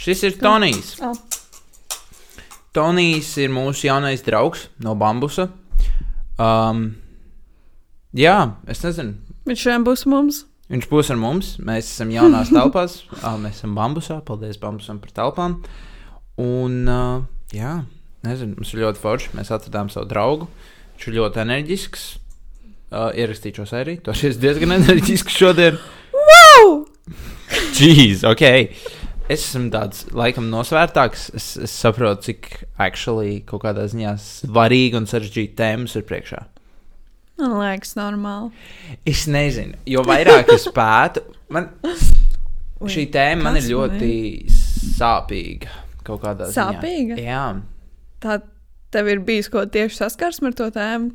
Šis ir Tonijs. Oh. Tonijs ir mūsu jaunais draugs no bambusa. Um, jā, es nezinu. Viņš šodien būs mums. Viņš būs ar mums. Mēs esam jaunās telpās. Uh, mēs esam bambusā. Paldies bambusam par telpām. Un, uh, jā, nezinu, mums ir ļoti forši. Mēs atradām savu draugu. Viņš ir ļoti enerģisks. Uh, ierakstīšu arī. Tu esi diezgan enerģisks šodien. Wow! Jeez, ok. Es esmu tāds laikam nosvērtāks. Es, es saprotu, cik actually kaut kādā ziņā svarīga un sarežģīta tēmas ir priekšā. Man liekas, normāli. Es nezinu, jo vairāk es pētu, man Ui, šī tēma man ir ļoti sāpīga. Kaut kādā Sāpīga? ziņā. Jā. Tā tev ir bijis kaut tieši saskarsme ar to tēmu.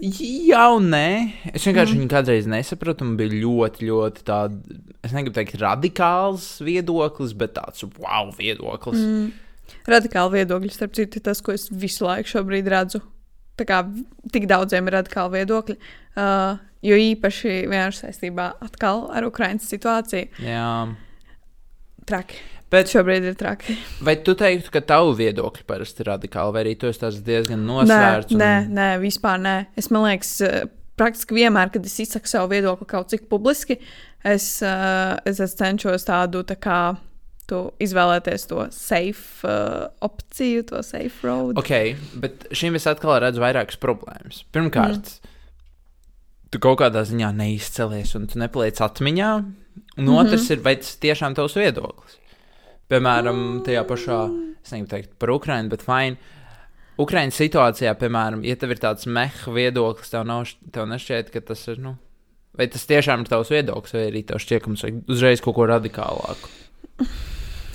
Jā, un nē. Es vienkārši mm. viņu kādreiz nesapratu. Man bija ļoti, ļoti tāds, es negribu teikt, radikāls viedoklis, bet tāds wow viedoklis. Mm. Radikāli viedokļi, starp citu, tas, ko es visu laiku šobrīd redzu. Tā kā tik daudziem ir radikāli viedokļi, uh, jo īpaši vienkārši saistībā atkal ar Ukraiņas situāciju. Jā. Traki. Bet Šobrīd ir traki. vai tu teiktu, ka tavu viedokļi parasti ir radikāli, vai arī tu esi diezgan Nē, nosvērts? un- nē, nē, vispār nē. Es man liekas, uh, praktiski vienmēr, kad es izsaku savu viedokli kaut cik publiski, es, uh, es, es cenšos tādu tā kā. Tu izvēlēties to safe uh, opciju, to safe road. Ok, bet šim es atkal redzu vairākas problēmas. Pirmkārt, mm. tu kaut kādā ziņā neizcēlies un tu nepaliec atmiņā. Un otrs mm -hmm. ir, vai tas tiešām tavs viedoklis. Piemēram, tajā pašā, es negribu teikt par Ukrajinu, bet fine. Ukraiņas situācijā, piemēram, ja tev ir tāds meha viedoklis, tev, nav, tev nešķiet, ka tas ir. Nu, vai tas tiešām ir tavs viedoklis, vai arī tev šķiet, ka mums vajag uzreiz kaut ko radikālāku?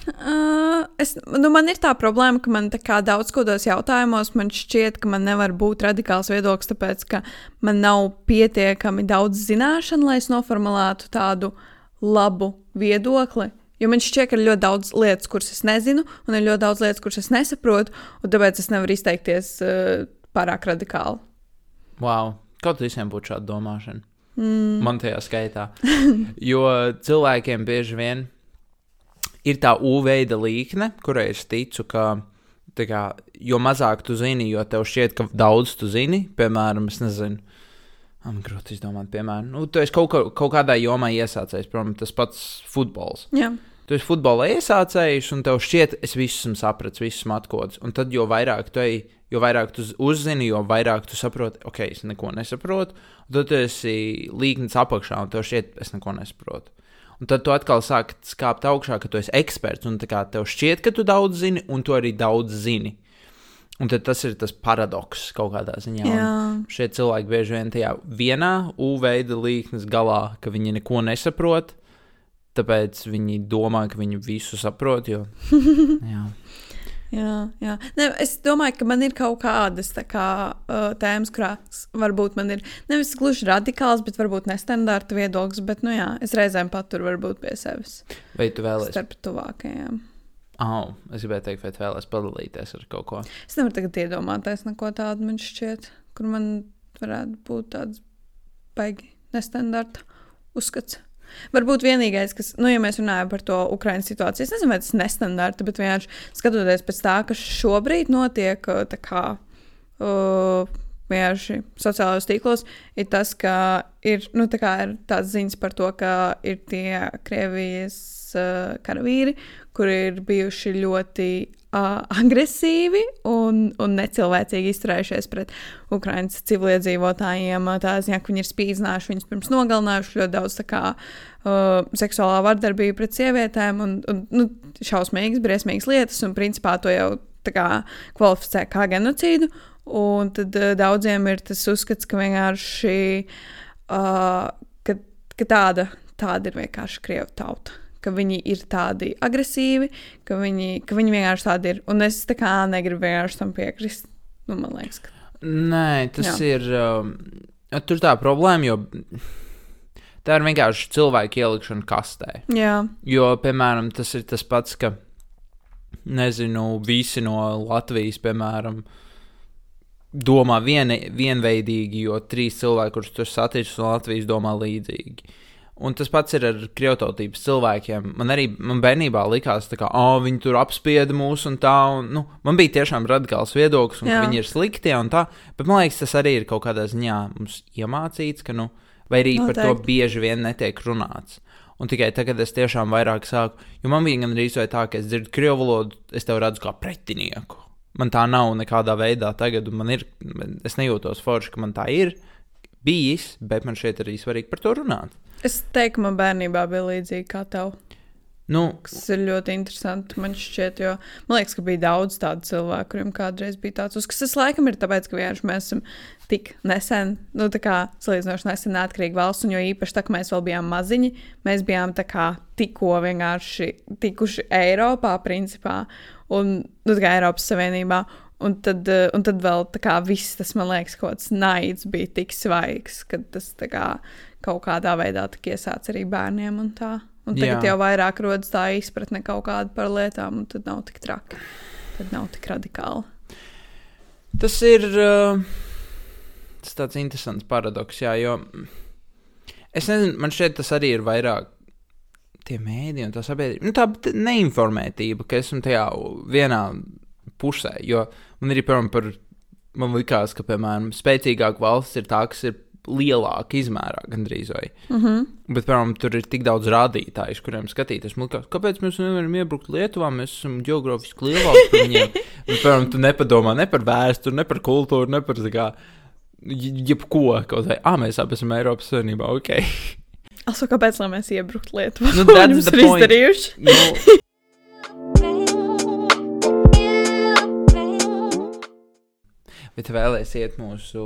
Uh, es, nu, man ir tā problēma, ka man daudz kādos jautājumos man šķiet, ka man nevar būt radikāls viedoklis, tāpēc ka man nav pietiekami daudz zināšanu, lai es noformulētu tādu labu viedokli. Jo man šķiet, ka ir ļoti daudz lietas, kuras es nezinu, un ir ļoti daudz lietas, kuras es nesaprotu, un tāpēc es nevaru izteikties uh, pārāk radikāli. Wow, kaut visiem būtu šāda domāšana. Mm. Man tajā skaitā. jo cilvēkiem bieži vien ir tā U-veida līkne, kurai es ticu, ka kā, jo mazāk tu zini, jo tev šķiet, ka daudz tu zini. Piemēram, es nezinu. Man grūti izdomāt, piemēram, nu, tu esi kaut, kaut kādā jomā iesācējis, piemēram, tas pats futbols. Jā, Tu esi futbola iesācējis, un tev šķiet, es visu esmu sapratis, visu esmu atklājis. Un tad, jo vairāk tu ej, jo vairāk tu uzzini, jo vairāk tu saproti, ok, es neko nesaprotu. Un tad tu esi līknis apakšā, un tev šķiet, es neko nesaprotu. Un tad tu atkal sāki skāpt augšā, ka tu esi eksperts, un tev šķiet, ka tu daudz zini, un tu arī daudz zini. Un tas ir tas paradoks kaut kādā ziņā. Šie cilvēki bieži vien tajā vienā U-veida līknes galā, ka viņi neko nesaprot, tāpēc viņi domā, ka viņi visu saprot. Jo, jā. Jā, jā. Ne, es domāju, ka man ir kaut kādas tā kā, uh, tēmas, kurās varbūt man ir nevis gluži radikāls, bet varbūt nestandarta viedoklis. Bet, nu, jā, es reizēm paturu varbūt pie sevis Vai tu vēlēsies? starp tuvākajiem. Oh, es gribēju teikt, vai tu vēlēsies padalīties ar kaut ko. Es nevaru tagad iedomāties neko tādu, man šķiet, kur man varētu būt tāds baigi nestandarta uzskats. Varbūt vienīgais, kas, nu, ja mēs runājam par to Ukraiņas situāciju, es nezinu, vai tas ir nestandarta, bet vienkārši skatoties pēc tā, kas šobrīd notiek, uh, tā kā uh, vienkārši sociālajos tīklos, ir tas, ka ir, nu, tā kā ir tāds ziņas par to, ka ir tie Krievijas uh, karavīri, kuri ir bijuši ļoti uh, agresīvi un, un necilvēcīgi izturējušies pret Ukraiņas civiliedzīvotājiem. uh, Tā ziņā, ka viņi ir spīdzinājuši viņus pirms nogalinājuši ļoti daudz kā, uh, seksuālā vardarbība pret sievietēm un, un nu, šausmīgas, briesmīgas lietas, un principā to jau kā kvalificē kā genocīdu. Un tad uh, daudziem ir tas uzskats, ka vienkārši uh, ka, ka tāda, tāda ir vienkārši krievu tauta. Ka viņi ir tādi agresīvi, ka viņi, ka viņi vienkārši tādi ir. Un es tā kā negribu vienkārši tam piekrist. Nu, man liekas, ka Nē, tas Jā. Ir. Um, tur tā problēma, jo tā ir vienkārši cilvēku ielikšana kastē. jā, Jo, piemēram, tas ir tas pats, ka, nezinu, visi no Latvijas, piemēram, domā vien, vienveidīgi, jo trīs cilvēki, kurus tur saticis no Latvijas, domā līdzīgi. Un tas pats ir ar krievtautības cilvēkiem. Man arī man bērnībā likās, ka oh, viņi tur apspieda mūs un tā. Un, nu, man bija tiešām radikāls viedoklis, un viņi ir slikti un tā. Bet man liekas, tas arī ir kaut kādā ziņā mums iemācīts, ka, nu, vai arī Noteikti. par to bieži vien netiek runāts. Un tikai tagad es tiešām vairāk sāku, jo man bija gan arī tā, ka es dzirdu krievu valodu, es tev redzu kā pretinieku. Man tā nav nekādā veidā tagad, un man ir, es nejūtos forši, ka man tā ir bijis, bet man šeit arī svarīgi par to runāt. Es teiktu, man bērnībā bija līdzīgi kā tev. Nu, Tas ir ļoti interesanti. Man šķiet, jo man liekas, ka bija daudz tādu cilvēku, kuriem kādreiz bija tāds uzskats. Tas laikam ir tāpēc, ka vienkārši mēs esam tik nesen, nu, tā kā salīdzinoši nesen neatkarīga valsts, un jo īpaši tā, ka mēs vēl bijām maziņi, mēs bijām tā kā tikko vienkārši tikuši Eiropā, principā, un, nu, tā kā Eiropas Savienībā. Un tad, eh, un tad vēl kā, viss tas, man liekas, kaut kāds naids bija tik svaigs, ka tas kā, kaut kādā veidā iesāca arī bērniem. Un, tā. un tagad Jā. jau vairāk rodas tā izpratne kaut kāda par lietām, un tad nav tik traki. Tad nav tik radikāli. Tas ir uh, tas tāds interesants paradoks, jā, jo es nezinu, man šķiet, tas arī ir vairāk tie mēdī un tā sabiedrība. Nu, tā neinformētība, ka esmu tajā vienā pusē. Jo man arī, piemēram, par, man likās, ka, piemēram, spēcīgāka valsts ir tā, kas ir lielāka izmērā, gandrīz vai. Mm -hmm. Bet, piemēram, tur ir tik daudz rādītāju, kuriem skatīties. Liekas, kāpēc mēs nevaram iebraukt Lietuvā? Mēs esam geogrāfiski lielāki par viņiem. Un, piemēram, tu nepadomā ne par vēsturi, ne par kultūru, ne par kā, jebko. Kaut kā, ah, mēs abi esam Eiropas Savienībā, ok. Also, kāpēc mēs iebruktu Lietuvā? Nu, tas ir izdarījuši. Nu, bet vēlēs iet mūsu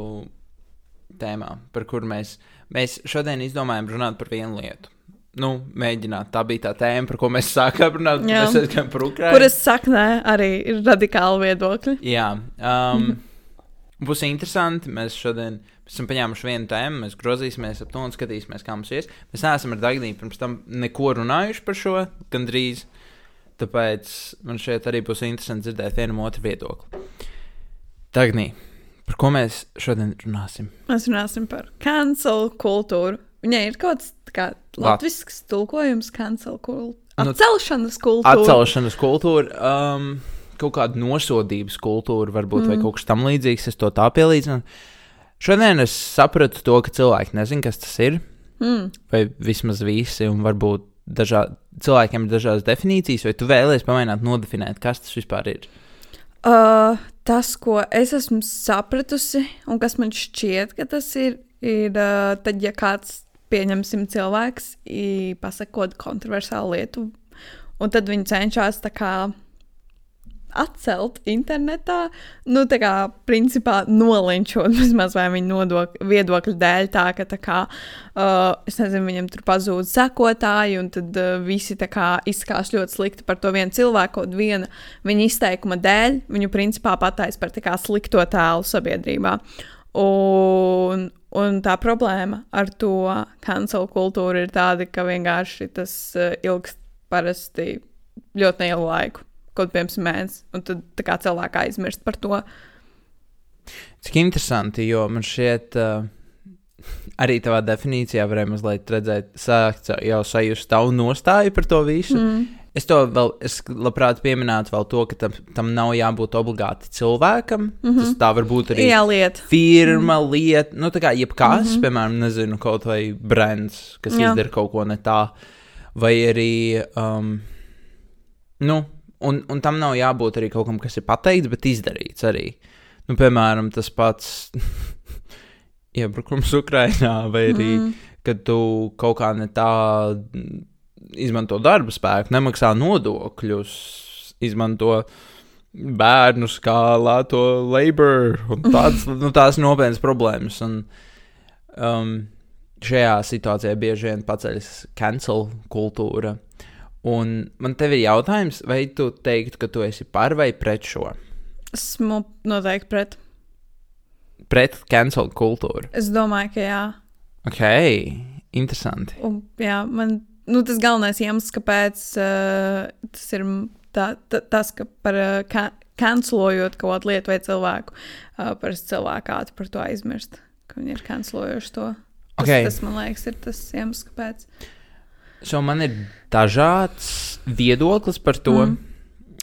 tēmā, par kuru mēs, mēs šodien izdomājam runāt par vienu lietu. Nu, mēģināt. Tā bija tā tēma, par ko mēs sākām runāt. Jā. Mēs esam par Ukrajinu. Kuras saknē arī ir radikāli viedokļi. Jā. Um, mm. Būs interesanti. Mēs šodien esam paņēmuši vienu tēmu, mēs grozīsimies ap to un skatīsimies, kā mums ies. Mēs neesam ar Dagniju pirms tam neko runājuši par šo gandrīz. Tāpēc man šeit arī būs interesanti dzirdēt vienu otru viedokli. Tagnī, par ko mēs šodien runāsim? Mēs runāsim par cancel kultūru. Viņai ir kaut kāds kā, latviešu tulkojums, cancel kultūra. Nu, atcelšanas kultūra. Atcelšanas kultūra. Um, kaut kāda nosodības kultūra, varbūt, mm. vai kaut kas tam līdzīgs. Es to tā pielīdzinu. Šodien es sapratu to, ka cilvēki nezina, kas tas ir. Mm. Vai vismaz visi, un varbūt dažā, cilvēkiem ir dažādas definīcijas, vai tu vēlēsies pamēģināt nodefinēt, kas tas vispār ir? Uh, tas, ko es esmu sapratusi, un kas man šķiet, ka tas ir, ir uh, tad, ja kāds, pieņemsim, cilvēks pasakot kādu kontroversālu lietu, un tad viņi cenšas tā kā atcelt internetā, nu, tā kā principā nolinčot vismaz vai viņa nodok, viedokļa dēļ, tā ka, tā kā, uh, es nezinu, viņam tur pazūd sekotāji, un tad uh, visi tā kā izskās ļoti slikti par to vienu cilvēku, kaut viena viņa izteikuma dēļ, viņu principā patais par tā kā slikto tēlu sabiedrībā. Un, un tā problēma ar to cancel kultūru ir tāda, ka vienkārši tas uh, ilgst parasti ļoti nelielu laiku kaut kāds mēnesis, un tad kā, cilvēki aizmirst par to. Cik interesanti, jo man šķiet, uh, arī tavā definīcijā varēja mazliet redzēt, sākt jau sajust tavu nostāju par to visu. Mm. Es to vēl, es labprāt pieminētu vēl to, ka tam, tam nav jābūt obligāti cilvēkam. Mm -hmm. Tas tā var būt arī Jā, lieta. firma, mm. lieta, nu tā kā jebkas, mm -hmm. piemēram, nezinu, kaut vai brands, kas Jā. izdara kaut ko ne tā, vai arī, um, nu, un, un tam nav jābūt arī kaut kam, kas ir pateikts, bet izdarīts arī. Nu, piemēram, tas pats iebrukums Ukrajinā, vai arī, mm. kad tu kaut kā ne tā izmanto darba spēku, nemaksā nodokļus, izmanto bērnus kā lēto labor un tāds, nu, tās nopietnas problēmas. Un, um, šajā situācijā bieži vien paceļas cancel kultūra. Un man te ir jautājums, vai tu teiktu, ka tu esi par vai pret šo? Esmu noteikti pret. Pret cancel kultūru. Es domāju, ka jā. Ok, interesanti. Un, jā, man nu, tas galvenais iemesls, kāpēc uh, tas ir tā, tā, tas, ka par uh, cancelojot kaut kādu lietu vai cilvēku, uh, parasti cilvēku ātri par to aizmirst, ka viņi ir cancelojuši to. Tas, Okay. tas, man liekas, ir tas iemesls, kāpēc. So man ir dažāds viedoklis par to. Mm.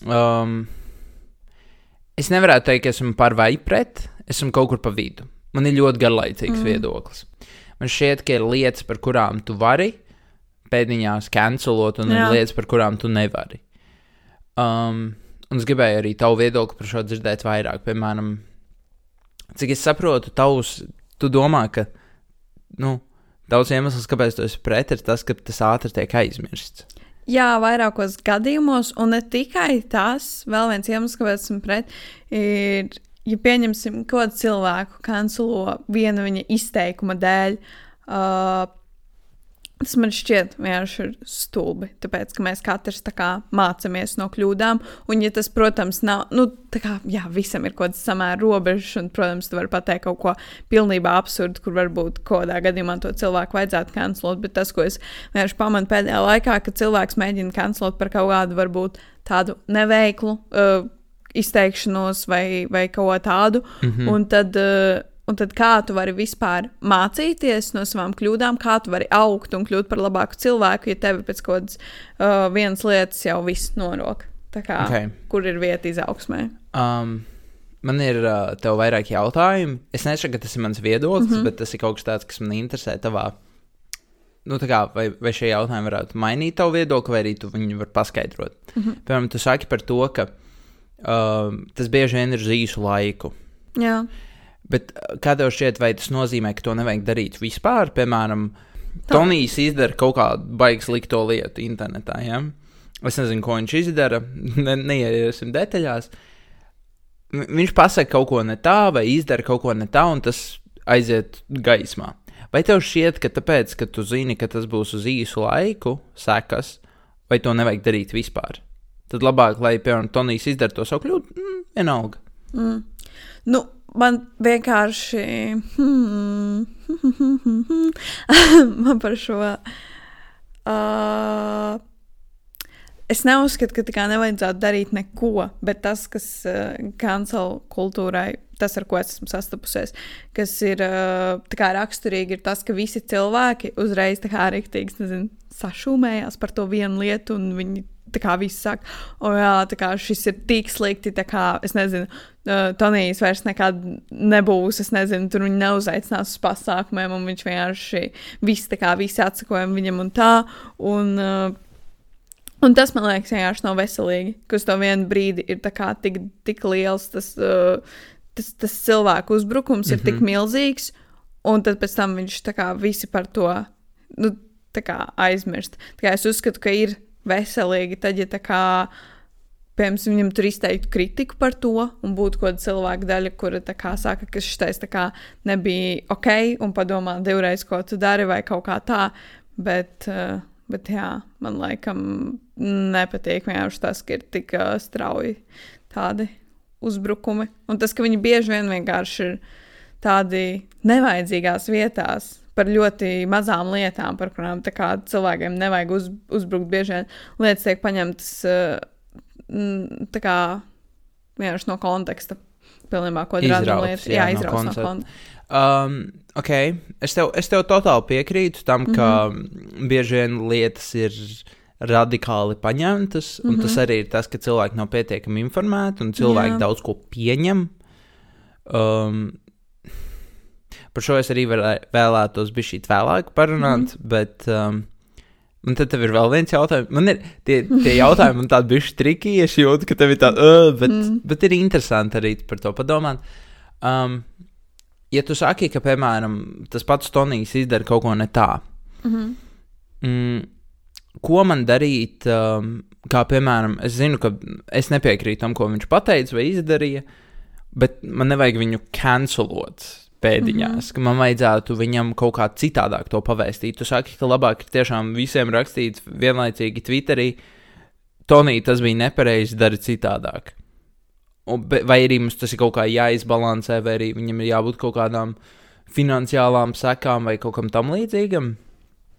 Um, es nevarētu teikt, ka esmu par vai pret, esmu kaut kur pa vidu. Man ir ļoti garlaicīgs mm. viedoklis. Man šķiet, ka ir lietas, par kurām tu vari pēdiņās cancelot, un Jā. ir lietas, par kurām tu nevari. Um, un es gribēju arī tavu viedokli par šo dzirdēt vairāk. Piemēram, cik es saprotu, tavs, tu domā, ka nu, daudz iemesls, kāpēc tu esi pret, ir tas, ka tas ātri tiek aizmirsts. Jā, vairākos gadījumos, un ne tikai tas, vēl viens iemesls, kāpēc esmu pret, ir, ja pieņemsim, ko cilvēku kancelo viena viņa izteikuma dēļ. Uh, Tas man šķiet vienkārši ir stulbi. Tāpēc, ka mēs katrs tā kā mācāmies no kļūdām. Un, ja tas, protams, nav, nu, tā kā, jā, visam ir kaut kāds samēra robežas, un, protams, tu vari pateikt kaut ko pilnībā absurdu, kur varbūt kādā gadījumā to cilvēku vajadzētu kancelot. Bet tas, ko es vienkārši pamanu pēdējā laikā, ka cilvēks mēģina kancelot par kaut kādu, varbūt tādu neveiklu uh, izteikšanos vai, vai kaut ko tādu. Mm -hmm. Un tad. Uh, Un tad kā tu vari vispār mācīties no savām kļūdām, kā tu vari augt un kļūt par labāku cilvēku, ja tev pēc kādas uh, vienas lietas jau viss norok. Tā kā, Okay. Kur ir vieta izaugsmē? Um, man ir uh, tev vairāk jautājumu. Es nesaku, ka tas ir mans viedoklis, mm -hmm. bet tas ir kaut kas tāds, kas man interesē tavā. Nu, kā, vai, vai šie jautājumi varētu mainīt tavu viedokli, vai arī tu viņu vari paskaidrot? Mm -hmm. Piemēram, tu saki par to, ka um, tas bieži vien ir uz īsu laiku. Jā, Bet uh, kā tev šķiet, vai tas nozīmē, ka to nevajag darīt vispār? Piemēram, Tonijs izdara kaut kādu baigas likto lietu internetā. Ja? Es nezinu, ko viņš izdara, ne, neieiesim detaļās. Vi- Viņš pasaka kaut ko ne tā, vai izdara kaut ko ne tā, un tas aiziet gaismā. Vai tev šķiet, ka tāpēc, ka tu zini, ka tas būs uz īsu laiku, sekas, vai to nevajag darīt vispār? Tad labāk, lai, piemēram, Tonijs izdara to savu kļūdu, mm, vienalga. nu, man vienkārši. Hmm, man par šo. Uh, Es neuzskatu, ka tā kā nevajadzētu darīt neko, bet tas, kas uh, kancela kultūrai, tas, ar ko es esmu sastapusies, kas ir uh, kā raksturīgi, ir tas, ka visi cilvēki uzreiz tā kā rīktīgi, nezinu, sašūmējās par to vienu lietu, un viņi tā kā visi saka, o jā, tā kā šis ir tik slikti, tā kā, es nezinu, uh, Tonijs vairs nekad nebūs, es nezinu, tur viņi neuzaicinās uz pasākumiem, un viņš vienkārši visi tā kā visi atsakojam viņam un tā, un uh, Un tas man liekas, vienkārši nav veselīgi, ka uz to vienu brīdi ir kā tik, tik liels tas, uh, tas, tas cilvēku uzbrukums, mm -hmm. ir tik milzīgs, un tad pēc tam viņš tā kā visi par to nu, kā aizmirst. Tā kā es uzskatu, ka ir veselīgi, tad, ja tā kā. Piemēram, viņam tur izteiktu kritiku par to, un būtu kāda cilvēka daļa, kura kā saka, ka šis tā nebija ok, un padomā divreiz, ko tu dari, vai kaut kā tā. Bet, uh, bet jā, man laikam nepatīk vienkārši tas, ka ir tik uh, strauji tādi uzbrukumi. Un tas, ka viņi bieži vien vienkārši ir tādi nevajadzīgās vietās. Par ļoti mazām lietām, par kurām kā, cilvēkiem nevajag uz, uzbrukt. Bieži vien lietas tiek paņemtas uh, tā kā vienkārši no konteksta. Pilnībā, ko Izrauts, lietas. jā, Jā, no izrauts no koncepta. konteksta. Um, ok, es tev, es tev totāli piekrītu tam, ka mm -hmm. bieži vien lietas ir radikāli paņemtas, un mm -hmm. tas arī ir tas, ka cilvēki nav pietiekami informēti un cilvēki. Jā. Daudz ko pieņem. Um, par šo es arī vēlētos būt šī vēlāk parunāt, mm. -hmm. bet. Um, Un tad tev ir vēl viens jautājums. Man ir tie, tie jautājumi, man tādi bijuši triki, es jūtu, ka tev ir tāda, uh, bet, mm. bet ir interesanti arī par to padomāt. Um, ja tu saki, ka, piemēram, tas pats Tonijs izdara kaut ko ne tā, Mm -hmm. mm, ko man darīt? Um, kā piemēram, es zinu, ka es nepiekrītu tam, ko viņš pateica vai izdarīja, bet man nevajag viņu cancelot. Pēdiņās, mm -hmm. ka man vajadzētu viņam kaut kā citādāk to pavēstīt. Tu saki, ka labāk ir tiešām visiem rakstīt vienlaicīgi Twitterī, Tonī, tas bija nepareizi, dari citādāk. Un, vai arī mums tas ir kaut kā jāizbalansē, vai arī viņam ir jābūt kaut kādām finansiālām sekām vai kaut kam tam līdzīgam.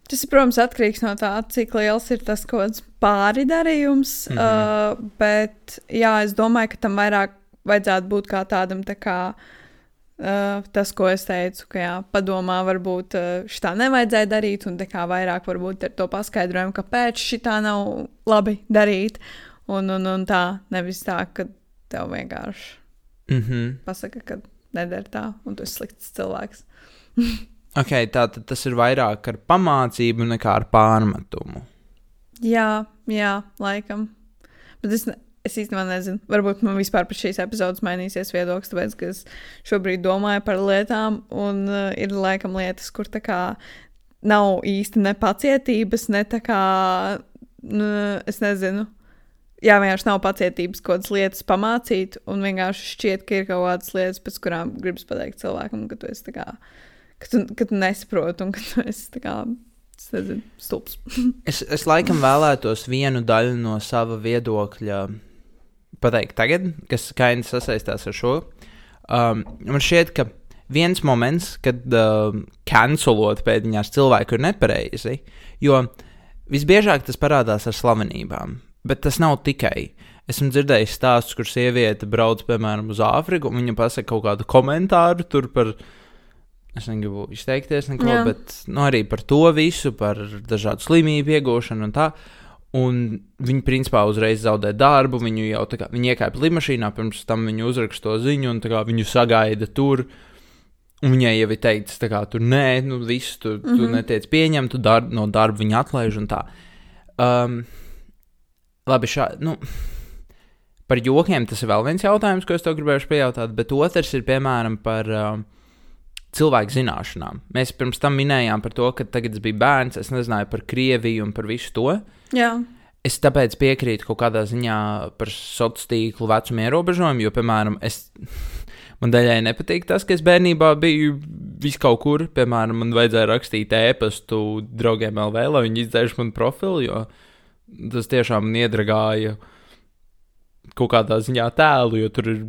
Tas, protams, atkarīgs no tā, cik liels ir tas kaut kāds pāri darījums. Mm. -hmm. uh, bet, jā, es domāju, ka tam vairāk vajadzētu būt kā tādam tā kā, Uh, tas, ko es teicu, ka jā, padomā, varbūt uh, šitā nevajadzēja darīt, un tā kā vairāk varbūt ar to paskaidrojumu, kāpēc šitā nav labi darīt. Un, un, un tā, nevis tā, ka tev vienkārši Mm -hmm. pasaka, ka nedara tā, un tu esi slikts cilvēks. okay, tā tad tas ir vairāk ar pamācību nekā ar pārmetumu. Jā, jā, laikam. Bet es, ne, es īstenībā nezinu. Varbūt man vispār par šīs epizodes mainīsies viedoklis, tāpēc ka es šobrīd domāju par lietām, un uh, ir laikam lietas, kur tā kā nav īsti nepacietības, ne tā kā, nu, es nezinu. Jā, vienkārši nav pacietības kaut kādas lietas pamācīt, un vienkārši šķiet, ka ir kaut kādas lietas, pēc kurām gribas pateikt cilvēkam, ka tu esi tā kā, ka tu, ka tu nesaproti, un ka tu esi tā kā. Es, es laikam vēlētos vienu daļu no sava viedokļa pateikt tagad, kas kaini sasaistās ar šo. Um, man šķiet, ka viens moments, kad uh, cancelot pēdiņās cilvēku ir nepareizi, jo visbiežāk tas parādās ar slavenībām, bet tas nav tikai. Esmu dzirdējis stāstus, kur sieviete brauc, piemēram, uz Āfriku, un viņa pasaka kaut kādu komentāru tur par, es negribu izteikties neko, Jā. bet nu, arī par to visu, par dažādu slimību iegūšanu un tā. Un viņi principā uzreiz zaudē darbu. Viņu jau tā kā viņi iekāpa lidmašīnā, pirms tam viņi uzraksta to ziņu, un kā viņu sagaida tur. Un viņai jau ir teikts, kā tur nē, nu viss tur mm -hmm. tu netiec pieņemt, tu dar, no darba viņa atlaiž un tā. Um, labi, šā, nu, par jokiem tas ir vēl viens jautājums, ko es tev gribēju pajautāt, bet otrs ir piemēram par um, cilvēku zināšanām. Mēs pirms tam minējām par to, ka tagad es biju bērns, es nezināju par Krieviju un par visu to. Jā, Es tāpēc piekrītu kaut kādā ziņā par sociālo tīklu vecuma ierobežojumu, jo, piemēram, es, man daļai nepatīk tas, ka es bērnībā biju vis kaut kur. Piemēram, man vajadzēja rakstīt ēpastu draugiem LV, lai viņi izdzēš manu profilu, jo tas tiešām man iedragāja kaut kādā ziņā tēlu, jo tur ir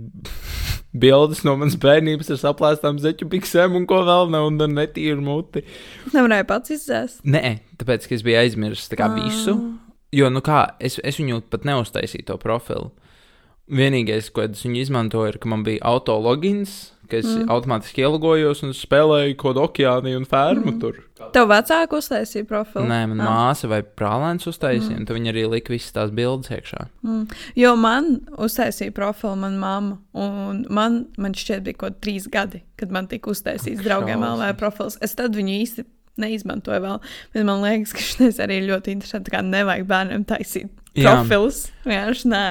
bildes no manas bērnības ar saplēstām zeķu piksēm un ko vēl ne, un ar netīru muti. nevarēja pats izdzēst. Nē, tāpēc, ka es biju aizmirsis tā kā visu. Jo, nu kā, es, es viņu pat neuztaisīju to profilu. Vienīgais, ko es viņu izmantoju, ir, ka man bija autologins, ka es mm. automātiski ielogojos un spēlēju kaut kādu okeānu un fermu mm. tur. Tev vecāku uztaisīja profilu? Nē, man Ah. māsa vai brālēns uztaisīja, un tad viņi arī lika visas tās bildes iekšā. Mm. Jo man uztaisīja profilu mana mamma, un man, man šķiet, bija kaut trīs gadi, kad man tika uztaisīts draugiem. LV profils. Es tad viņu īsti neizmantoju vēl, bet man liekas, ka šis arī ir ļoti interesanti. Kā nevajag bērniem taisīt Jā. profilus. Vienkārši nē,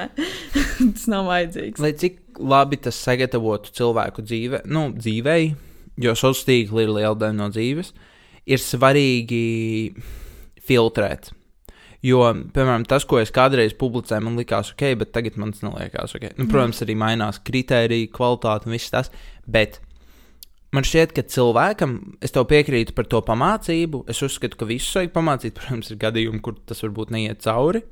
tas nav vajadzīgs. Lai cik labi tas sagatavotu cilvēku dzīve, nu, dzīvei, jo sociālā tīkla ir liela daļa no dzīves, ir svarīgi filtrēt. Jo, piemēram, tas, ko es kādreiz publicēju, man likās ok, bet tagad man tas neliekās ok. Nu, protams, arī mainās kritērija, kvalitāte un viss tas. Bet man šķiet, ka cilvēkam, es tev piekrītu par to pamācību. Es uzskatu, ka visus vajag pamācīt. Protams, ir gadījumi, kur tas varbūt neiet cauri.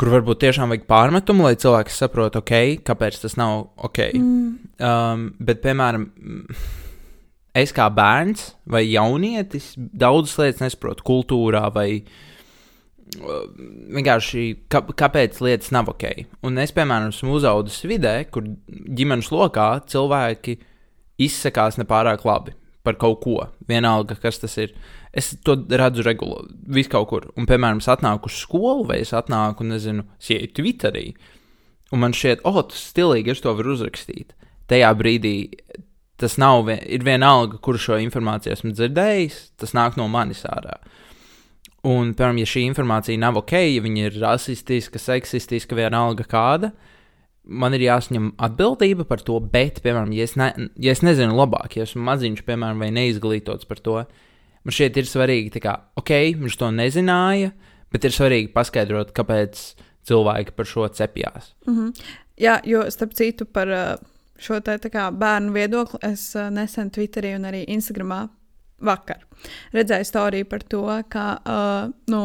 Kur varbūt tiešām vajag pārmetumu, lai cilvēks saprotu, ok, kāpēc tas nav ok. Mm. Um, bet, piemēram, es kā bērns vai jaunietis daudzas lietas nesaprotu kultūrā vai uh, vienkārši kā, kāpēc lietas nav ok. Un es, piemēram, esmu uzaugusi vidē, kur ģimenes lokā cilvēki izsakās nepārāk labi par kaut ko. Vienalga, kas tas ir. Es to redzu regulāri, vis kaut kur. Un, piemēram, es atnāku uz skolu, vai es atnāku, nezinu, ieju Twitterī. Un man šķiet, oh, tas stilīgi, es to varu uzrakstīt. Tajā brīdī tas nav, vien, ir vienalga, kur šo informāciju esmu dzirdējis, tas nāk no manis ārā. Un, piemēram, ja šī informācija nav ok, ja viņa ir rasistiska, seksistiska, vienalga kāda, man ir jāsaņem atbildība par to, bet, piemēram, ja es, ne, ja es nezinu labāk, ja esmu maziņš, piemēram, vai neizglītots par to, man šeit ir svarīgi, tā kā, ok, viņš to nezināja, bet ir svarīgi paskaidrot, kāpēc cilvēki par šo cepjās. Jā, jo starp citu par uh, šo te tā kā bērnu viedokli es uh, nesen Twitterī un arī Instagramā vakar redzēju storiju par to, ka uh, no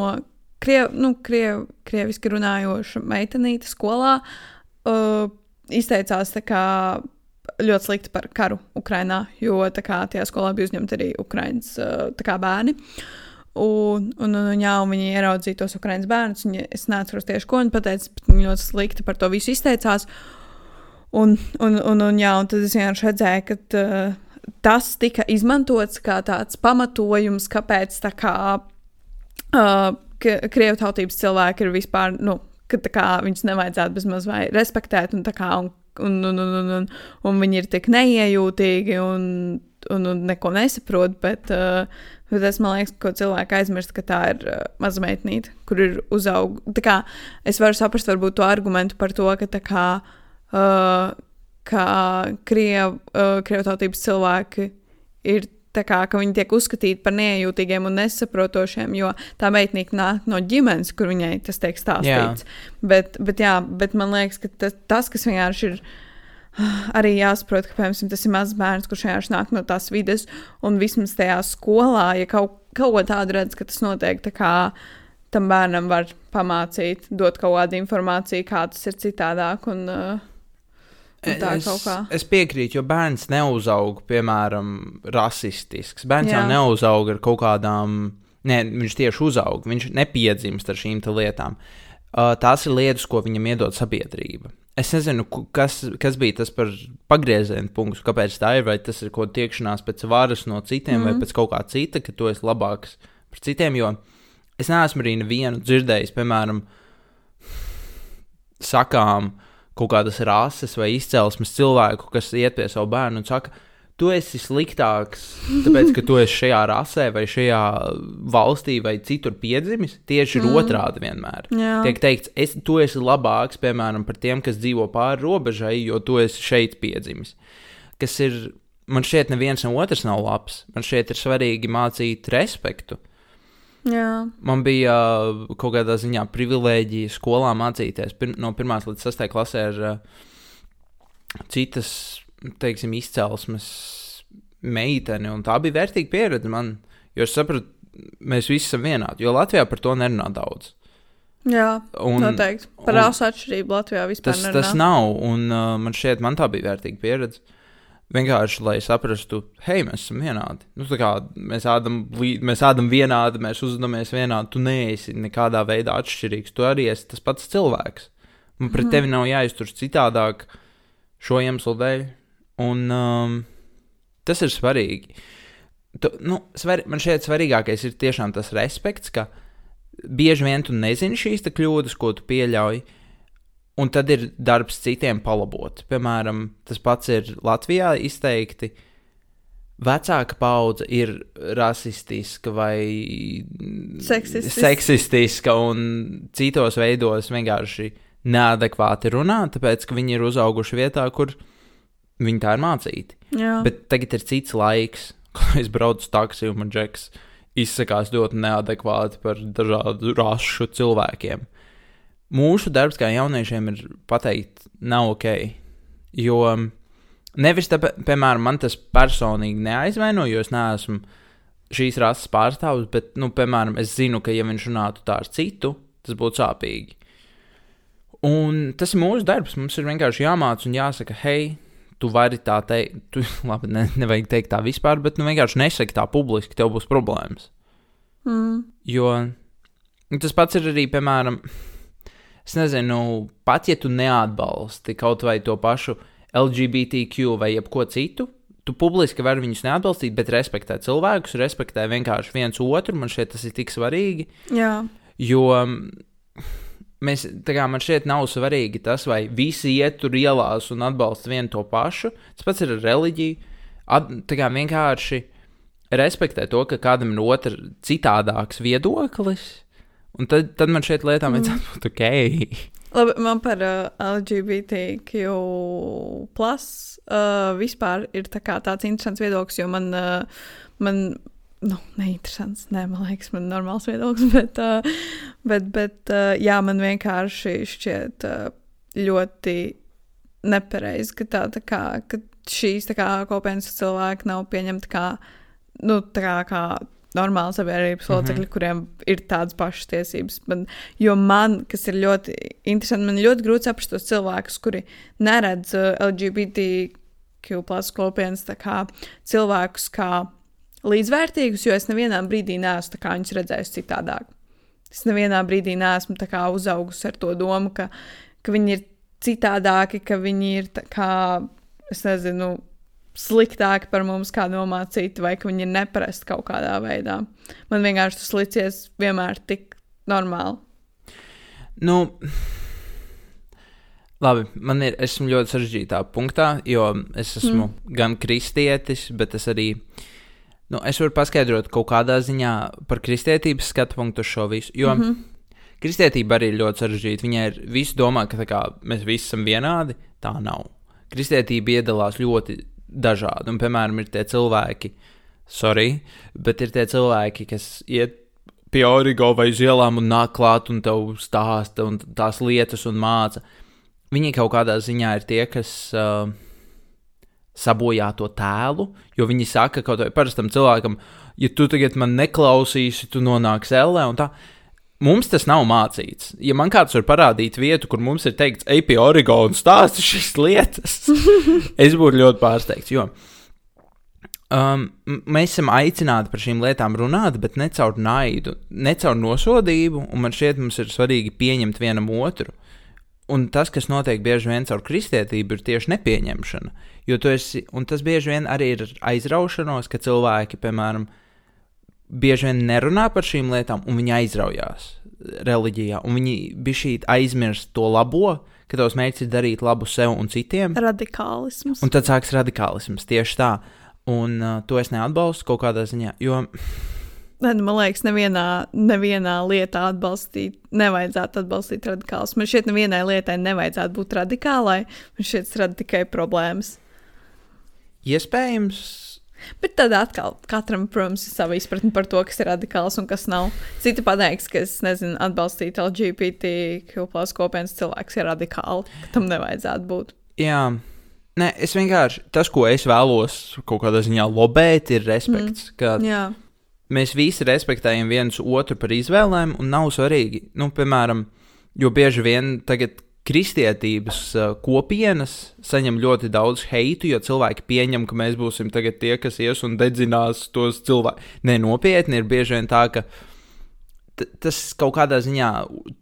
kriev, nu, kriev, krieviski runājoša meitenīte skolā uh, izteicās tā kā ļoti slikti par karu Ukrajinā, jo kā tajā skolā bija uzņemti arī Ukraiņas uh, bērni. Un, un, un, jā, un viņi ieraudzīja tos Ukraiņas bērnus. Viņa, es neatceros tieši, ko viņa pateica, bet viņa ļoti slikti par to visu izteicās. Un, un, un, un, jā, un tad es vienkārši redzēju, ka uh, tas tika izmantots kā tāds pamatojums, kāpēc tā kā, uh, krievu tautības cilvēki ir vispār, nu, ka kā, viņus nevajadzētu bezmaz vai respektēt, un, kā, un, un, un, un, un, un, un viņi ir tik neiejūtīgi un, un, un neko nesaprot. Bet, uh, bet es domāju, ka cilvēki aizmirst, ka tā ir uh, maza meitnīte, kur ir uzaugusi. Es varu saprast, varbūt to argumentu par to, ka tā kā uh, ka kriev, uh, krievtautības cilvēki ir kā viņi tiek uzskatīti par neiejūtīgiem un nesaprotošiem, jo tā meitnīca nāk no ģimenes, kur viņai tas tiek stāstīts. Jā. Bet, bet, jā, bet man liekas, ka tas, tas kas vienkārši ir. Arī jāsaprot, ka piemēram, tas ir mazs bērns, kurš vienkārši nāk no tās vidas, un vismaz tajā skolā, ja kaut, kaut ko tādu redz, ka tas notiek, tā kā tam bērnam var pamācīt, dot kaut kādu informāciju, kā tas ir citādāk. Un, uh, Tā es, es piekrītu, jo bērns neuzauga, piemēram, rasistisks. Bērns Jā. jau neuzauga ar kaut kādām, ne, viņš tieši uzauga, viņš nepiedzimst ar šīm lietām. Uh, tās ir lietas, ko viņam iedod sabiedrība. Es nezinu, kas, kas bija tas par pagrieziena punktu, kāpēc tā ir, vai tas ir kaut kāda tiekšanās pēc varas no citiem, mm -hmm. vai mhm. pēc kaut kā cita, ka tu esi labāks par citiem. Jo es neesmu arī nevienu dzirdējis, piemēram, sakām, uh, kaut kādas rases vai izcelsmes cilvēku, kas iet pie savu bērnu un saka, tu esi sliktāks, tāpēc, ka tu esi šajā rasē vai šajā valstī vai citur piedzimis. Tieši mm. otrādi vienmēr. Jā. Tiek teikts, es, tu esi labāks, piemēram, par tiem, kas dzīvo pāri robežai, jo tu esi šeit piedzimis. Kas ir, man šķiet, neviens no otrs nav labs. Man šķiet, ir svarīgi mācīt respektu. Jā. Man bija uh, kaut kādā ziņā privilēģija skolā mācīties pir no 1 līdz 6 klasē ar uh, citas, teiksim, izcelsmes meiteni. Tā bija vērtīga pieredze man, jo es sapratu, mēs visi esam vienādi. Jo Latvijā par to nerunā daudz. Jā, un, noteikti. Par rasu atšķirību Latvijā vispār tas, nerunā. Tas nav, un uh, man šķiet, man tā bija vērtīga pieredze. Uh, Vienkārši, lai saprastu, hei, mēs esam vienādi. Nu, kā, mēs, ādam, mēs ādam vienādi, mēs uzvedamies vienādi. Tu neesi nekādā veidā atšķirīgs. Tu arī esi tas pats cilvēks. Man pret mm. tevi nav jāizturas citādāk šo iemeslu dēļ. Un um, tas ir svarīgi. Tu, nu, svar, man šeit svarīgākais ir tiešām tas respekts, ka bieži vien tu nezini šīs kļūdas, ko tu pieļauj. Uh, Un tad ir darbs citiem palabot. Piemēram, tas pats ir Latvijā izteikti. Vecāka paudze ir rasistiska vai seksistiska, seksistiska un citos veidos vienkārši neadekvāti runā, tāpēc ka viņi ir uzauguši vietā, kur viņi tā ir mācīti. Jā. Bet tagad ir cits laiks, kad es braucu taksiju un džeks izsakās ļoti neadekvāti par dažādu rašu cilvēkiem mūsu darbs kā jauniešiem ir pateikt, nav ok. Jo nevis tā, piemēram, man tas personīgi neaizvaino, jo es neesmu šīs rases pārstāvis, bet, nu, piemēram, es zinu, ka ja viņš runātu tā ar citu, tas būtu sāpīgi. Un tas ir mūsu darbs. Mums ir vienkārši jāmācās un jāsaka, hei, tu vari tā teikt, tu labi, ne, nevajag teikt tā vispār, bet nu, vienkārši nesaki tā publiski, tev būs problēmas. Mm. Jo nu, tas pats ir arī, piemēram, es nezinu, pat ja tu neatbalsti kaut vai to pašu LGBTQ vai jebko citu, tu publiski vari viņus neatbalstīt, bet respektē cilvēkus, respektē vienkārši viens otru. Man šķiet, tas ir tik svarīgi. Jā. Jo mēs, kā, man šķiet, nav svarīgi tas, vai visi iet tur ielās un atbalsta vienu to pašu. Tas pats ir ar reliģiju. At, tā kā vienkārši respektē to, ka kādam ir otrs citādāks viedoklis. Un tad, tad man šeit lietām mm. vajadzētu būt ok. Labi, man par uh, LGBTQ plus uh, vispār ir tā tāds interesants viedoklis, jo man, uh, man nu, neinteresants, nē, man liekas, man ir normāls viedoklis, bet, uh, bet, bet uh, jā, man vienkārši šķiet uh, ļoti nepareizi, ka, tā, tā kā, ka šīs kā, kopienas cilvēki nav pieņemti kā, nu, tā kā normāli sabiedrības mhm. locekļi, mm -hmm. kuriem ir tādas pašas tiesības. Man, jo man, kas ir ļoti interesanti, man ļoti grūti saprast tos cilvēkus, kuri neredz uh, LGBTQ plus kopienas kā cilvēkus kā līdzvērtīgus, jo es nevienā brīdī neesmu viņus redzējis citādāk. Es nevienā brīdī neesmu kā, uzaugusi ar to domu, ka, ka viņi ir citādāki, ka viņi ir kā, es nezinu, sliktāki par mums, kā domā citi, vai ka viņi ir neparasti kaut kādā veidā. Man vienkārši tas licies vienmēr tik normāli. Nu, labi, man ir, esmu ļoti sarežģītā punktā, jo es esmu mm. gan kristietis, bet es arī. Nu, es varu paskaidrot kaut kādā ziņā par kristietības skatu punktu šo visu. Jo mm -hmm. kristietība arī ir ļoti sarežģīta. Viņai ir visi domā, ka kā, mēs visi esam vienādi. Tā nav. Kristietība iedalās ļoti dažādi. Un, piemēram, ir tie cilvēki, sorry, bet ir tie cilvēki, kas iet pie origo vai uz ielām un nāk klāt un tev stāsta un tās lietas un māca. Viņi kaut kādā ziņā ir tie, kas uh, sabojā to tēlu, jo viņi saka kaut kādam parastam cilvēkam, ja tu tagad man neklausīsi, tu nonāksi ellē un tā. Mums tas nav mācīts. Ja man kāds var parādīt vietu, kur mums ir teikts, ej pie origo un stāsti šīs lietas, es būtu ļoti pārsteigts. Jo Um, mēs esam aicināti par šīm lietām runāt, bet ne caur naidu, ne caur nosodību, un man šķiet, mums ir svarīgi pieņemt vienam otru. Un tas, kas notiek bieži vien caur kristietību, ir tieši nepieņemšana. Jo esi, un tas bieži vien arī ir aizraušanos, ka cilvēki, piemēram, bieži vien nerunā par šīm lietām, un viņi aizraujās reliģijā, un viņi bija aizmirst to labo, ka tavs mērķis ir darīt labu sev un citiem. Radikālisms. Un tad sāksies radikālisms tieši tā. Un uh, to es neatbalstu kaut kādā ziņā. Jo... Man liekas, nevienā, nevienā lietā atbalstīt, nevajadzētu atbalstīt radikālus. Man šķiet, nevienai lietai nevajadzētu būt radikālai. Man tas rada tikai problēmas. Iespējams. Bet tad atkal katram, protams, ir sava izpratne par to, kas ir radikāls un kas nav. Citi pateiks, ka es nezinu, atbalstīt LGBTQ plus kopienas cilvēks ir radikāli. Tam nevajadzētu būt. Jā, Nē, es vienkārši tas, ko es vēlos kaut kādā ziņā lobēt, ir respekts. Mm. Jā. Mēs visi respektējam viens otru par izvēlēm, un nav svarīgi, nu, piemēram, jo bieži vien tagad kristietības uh, kopienas saņem ļoti daudz heitu, jo cilvēki pieņem, ka mēs būsim tie, kas ies un dedzinās tos cilvēkus. Nē, nopietni ir bieži vien tā, ka tas kaut kādā ziņā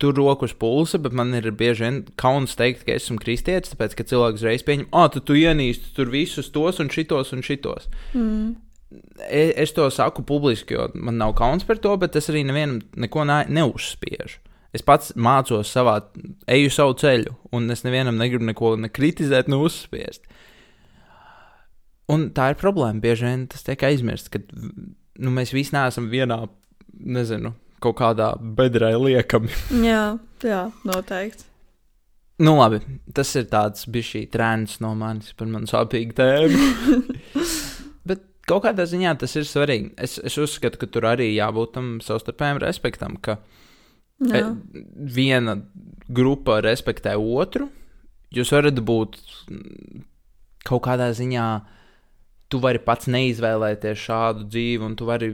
tur rokas pulsa, bet man ir bieži vien kauns teikt, ka esmu kristietis, tāpēc ka cilvēks uzreiz pieņem, ah, tu, tu ienīsti tur visus tos un šitos un šitos. Mm. Es, es to saku publiski, jo man nav kauns par to, bet es arī nevienam neko ne, neuzspiežu. Es pats mācos savā, eju savu ceļu, un es nevienam negribu neko ne kritizēt, ne uzspiest. Un tā ir problēma. Bieži vien tas tiek aizmirsts, ka nu, mēs visi neesam vienā, nezinu, kaut kādā bedrē liekami. jā, jā, noteikti. Nu, labi, tas ir tāds bijis šī trends no manis par manu sāpīgu tēmu. Bet kaut kādā ziņā tas ir svarīgi. Es, es uzskatu, ka tur arī jābūt tam savstarpējam respektam, ka Jā. E, viena grupa respektē otru. Jūs varat būt kaut kādā ziņā, tu vari pats neizvēlēties šādu dzīvi, un tu vari,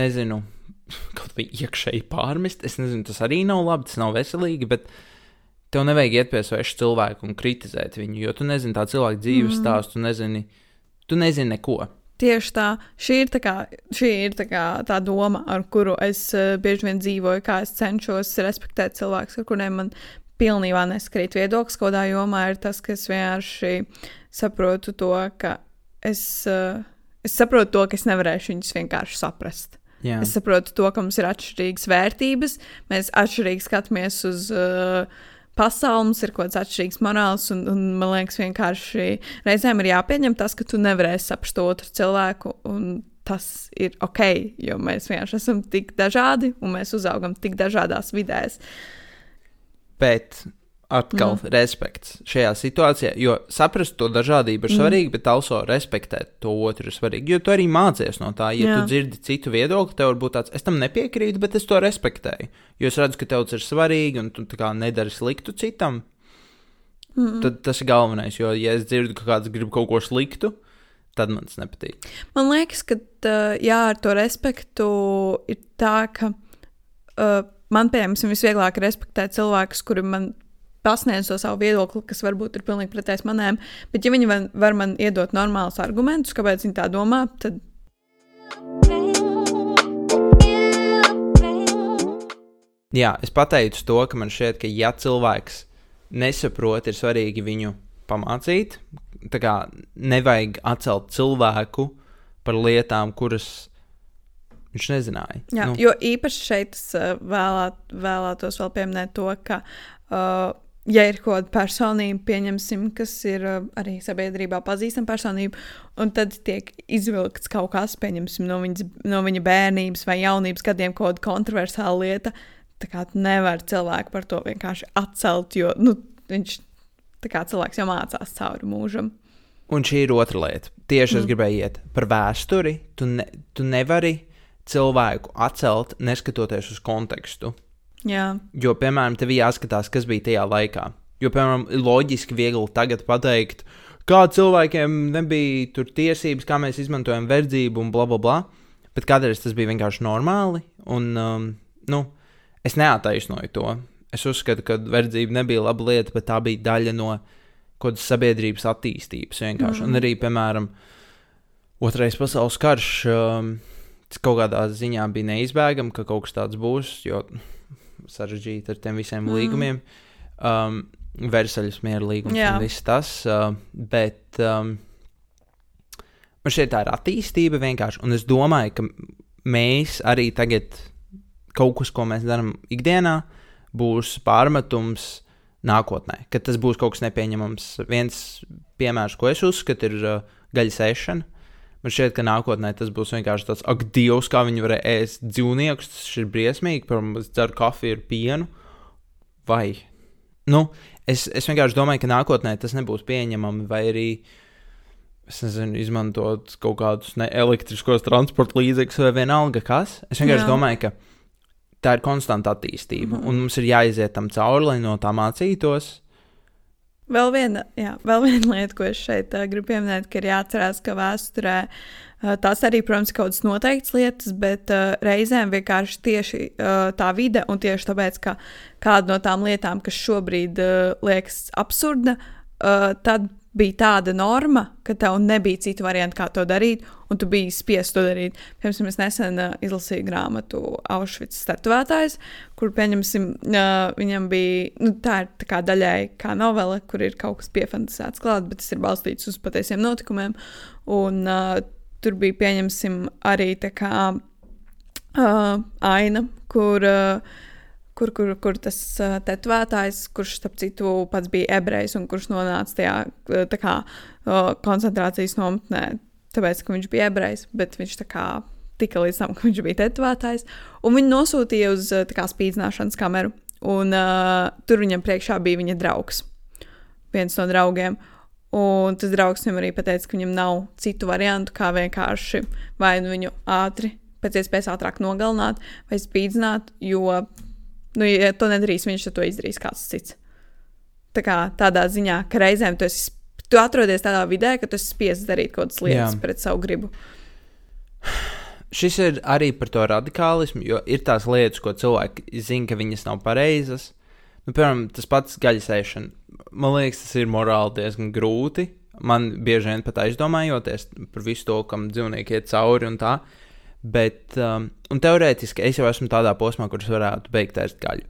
nezinu, kaut vai iekšēji pārmest. Es nezinu, tas arī nav labi, tas nav veselīgi, bet tev nevajag iet pie sveša cilvēka un kritizēt viņu, jo tu nezini tā cilvēka dzīves mm. stāstu, tu nezini, tu nezini neko. Tieši tā. Šī ir tā, kā, šī ir tā, kā, tā doma, ar kuru es uh, bieži vien dzīvoju, kā es cenšos respektēt cilvēkus, ar kuriem man pilnībā neskrīt viedoklis. Kādā jomā ir tas, ka es vienkārši saprotu to, ka es, uh, es saprotu to, ka es nevarēšu viņus vienkārši saprast. Jā. Es saprotu to, ka mums ir atšķirīgas vērtības, mēs atšķirīgi skatāmies uz uh, pasauli, mums ir kaut kāds atšķirīgs morāls, un, un man liekas, vienkārši reizēm ir jāpieņem tas, ka tu nevarēsi saprast otru cilvēku. Tas ir ok, jo mēs vienkārši esam tik dažādi un mēs uzaugam tik dažādās vidēs. Bet atkal mm. respekts šajā situācijā, jo saprast to dažādību ir mm. svarīgi, bet also respektēt to otru ir svarīgi. Jo tu arī mācies no tā, ja Jā. tu dzirdi citu viedokli, tev var būt tāds, es tam nepiekrītu, bet es to respektēju. Jo es redzu, ka tev tas ir svarīgi un tu nedari sliktu citam. Mm. Tad tas ir galvenais, jo, ja es dzirdu, ka kāds grib kaut ko sliktu, tad man tas nepatīk. Man liekas, ka jā, ar to respektu ir tā, ka uh, man, piemēram, visvieglāk ir respektēt cilvēkus, kuri man pasniedz to savu viedokli, kas varbūt ir pilnīgi pretējs manējam. Bet, ja viņi var, var man iedot normālus argumentus, kāpēc viņi tā domā, tad. Jā, es pateicu to, ka man šķiet, ka ja cilvēks nesaprot, ir svarīgi viņu pamācīt. Tā kā nevajag atcelt cilvēku par lietām, kuras viņš nezināja. Jā, nu. Jo īpaši šeit es uh, vēlēt, vēlētos vēl pieminēt to, ka, uh, ja ir kaut kāda personība, pieņemsim, kas ir uh, arī sabiedrībā pazīstama personība, un tad tiek izvilkts kaut kas, pieņemsim, no, viņas, no viņa bērnības vai jaunības gadiem kaut kāda kontroversāla lieta, tā kā nevar cilvēku par to vienkārši atcelt, jo nu, viņš kā cilvēks jau mācās cauri mūžam. Un šī ir otra lieta. Tieši mm. es gribēju iet par vēsturi. Tu, ne, tu nevari cilvēku atcelt, neskatoties uz kontekstu. Jā. Jo, piemēram, tev jāskatās, kas bija tajā laikā. Jo, piemēram, loģiski viegli tagad pateikt, kā cilvēkiem nebija tur tiesības, kā mēs izmantojam verdzību un bla bla bla. Bet kādreiz tas bija vienkārši normāli. Un, um, nu, es neataisnoju to. Es uzskatu, ka verdzība nebija laba lieta, bet tā bija daļa no kaut kādas sabiedrības attīstības. Vienkārši. Mm. Un arī, piemēram, Otrais pasaules karš. Um, kaut kādā ziņā bija neizbēgami, ka kaut kas tāds būs, jo sarežģīti ar tiem visiem mm. līgumiem. Um, Versaļas miera līgums Jā. un viss tas. Uh, bet um, man šeit tā ir attīstība vienkārši. Un es domāju, ka mēs arī tagad kaut kas, ko mēs darām ikdienā, būs pārmetums nākotnē, kad tas būs kaut kas nepieņemams. Viens piemērs, ko es uzskatu, ir uh, gaļas ēšana. Man šķiet, ka nākotnē tas būs vienkārši tāds, ak, Dievs, kā viņi varēja ēst dzīvniekus. Tas ir briesmīgi, es dzeru kafiju ar pienu. Vai? Nu, es, es vienkārši domāju, ka nākotnē tas nebūs pieņemami, vai arī, es nezinu, izmantot kaut kādus elektriskos transporta līdzekļus vai vienalga kas. Es vienkārši Jā. domāju, ka tā ir konstanta attīstība, mm -hmm. un mums ir jāiziet tam cauri, lai no tā mācītos. Vēl viena, jā, vēl viena lieta, ko es šeit uh, gribu pieminēt, ka ir jāatcerās, ka vēsturē uh, tās arī, protams, ir kaut kādas noteiktas lietas, bet uh, reizēm vienkārši tieši uh, tā vide, un tieši tāpēc, ka kāda no tām lietām, kas šobrīd uh, liekas absurda, uh, tad bija tāda norma, ka tev nebija citu variantu, kā to darīt, un tu biji spiests to darīt. Piemēram, es nesen uh, izlasīju grāmatu Auschwitz statuētājs, kur, pieņemsim, uh, viņam bija, nu, tā ir tā kā daļai kā novele, kur ir kaut kas piefantasēts klāt, bet tas ir balstīts uz patiesiem notikumiem, un uh, tur bija, pieņemsim, arī tā kā uh, aina, kur uh, kur, kur, kur tas tetovētājs, kurš, starp citu, pats bija ebrejs un kurš nonāca tajā kā, koncentrācijas nometnē, tāpēc, ka viņš bija ebrejs, bet viņš tā kā tika līdz tam, ka viņš bija tetovētājs. Un viņi nosūtīja uz kā, spīdzināšanas kameru, un uh, tur viņam priekšā bija viņa draugs, viens no draugiem. Un tas draugs viņam arī pateica, ka viņam nav citu variantu, kā vienkārši vai nu viņu ātri, pēc iespējas ātrāk nogalināt vai spīdzināt, jo Nu, ja to nedarīs viņš, to izdarīs kāds cits. Tā kā tādā ziņā, ka reizēm tu, esi, tu atrodies tādā vidē, ka tu esi spiests darīt kaut kādas lietas Jā. pret savu gribu. Šis ir arī par to radikālismu, jo ir tās lietas, ko cilvēki zina, ka viņas nav pareizas. Nu, piemēram, tas pats gaļas ēšana. Man liekas, tas ir morāli diezgan grūti. Man bieži vien pat aizdomājoties par visu to, kam dzīvnieki iet cauri un tā. Uh, Bet, um, un teorētiski es jau esmu tādā posmā, kurš varētu beigt ēst gaļu.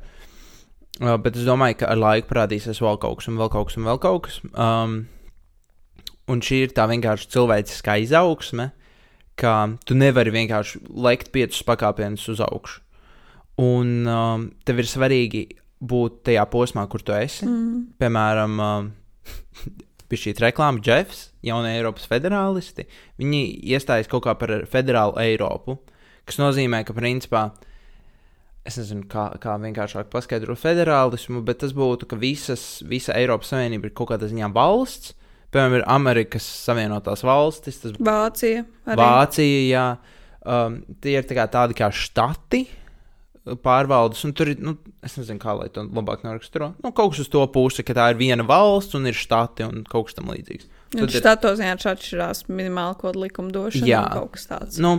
Uh, bet es domāju, ka ar laiku parādīsies vēl kaut kas, un vēl kaut kas, un vēl kaut kas. Um, un šī ir tā vienkārši cilvēciskā izaugsme, ka tu nevari vienkārši lekt piecus pakāpienus uz augšu. Un um, tev ir svarīgi būt tajā posmā, kur tu esi. Mm. Piemēram, um, bija šī reklāma, Jeffs, jaunie Eiropas federālisti. Viņi iestājas kaut kā par federālu Eiropu, kas nozīmē, ka principā. Es nezinu, kā, kā vienkāršāk paskaidrot federālismu, bet tas būtu, ka visas, visa Eiropas Savienība ir kaut kādā ziņā valsts. Piemēram, ir Amerikas Savienotās valstis, tas Vācija. Arī. Vācija, jā. Um, tie ir tā tādi kā štati, pārvaldes, un tur ir, nu, es nezinu, kā lai to labāk noraksturo. Nu, kaut kas uz to pusi, ka tā ir viena valsts un ir štati un kaut kas tam līdzīgs. Un Tad štatos vienkārši atšķirās minimāli kaut kāda likumdošana jā, kaut kas tāds. Nu,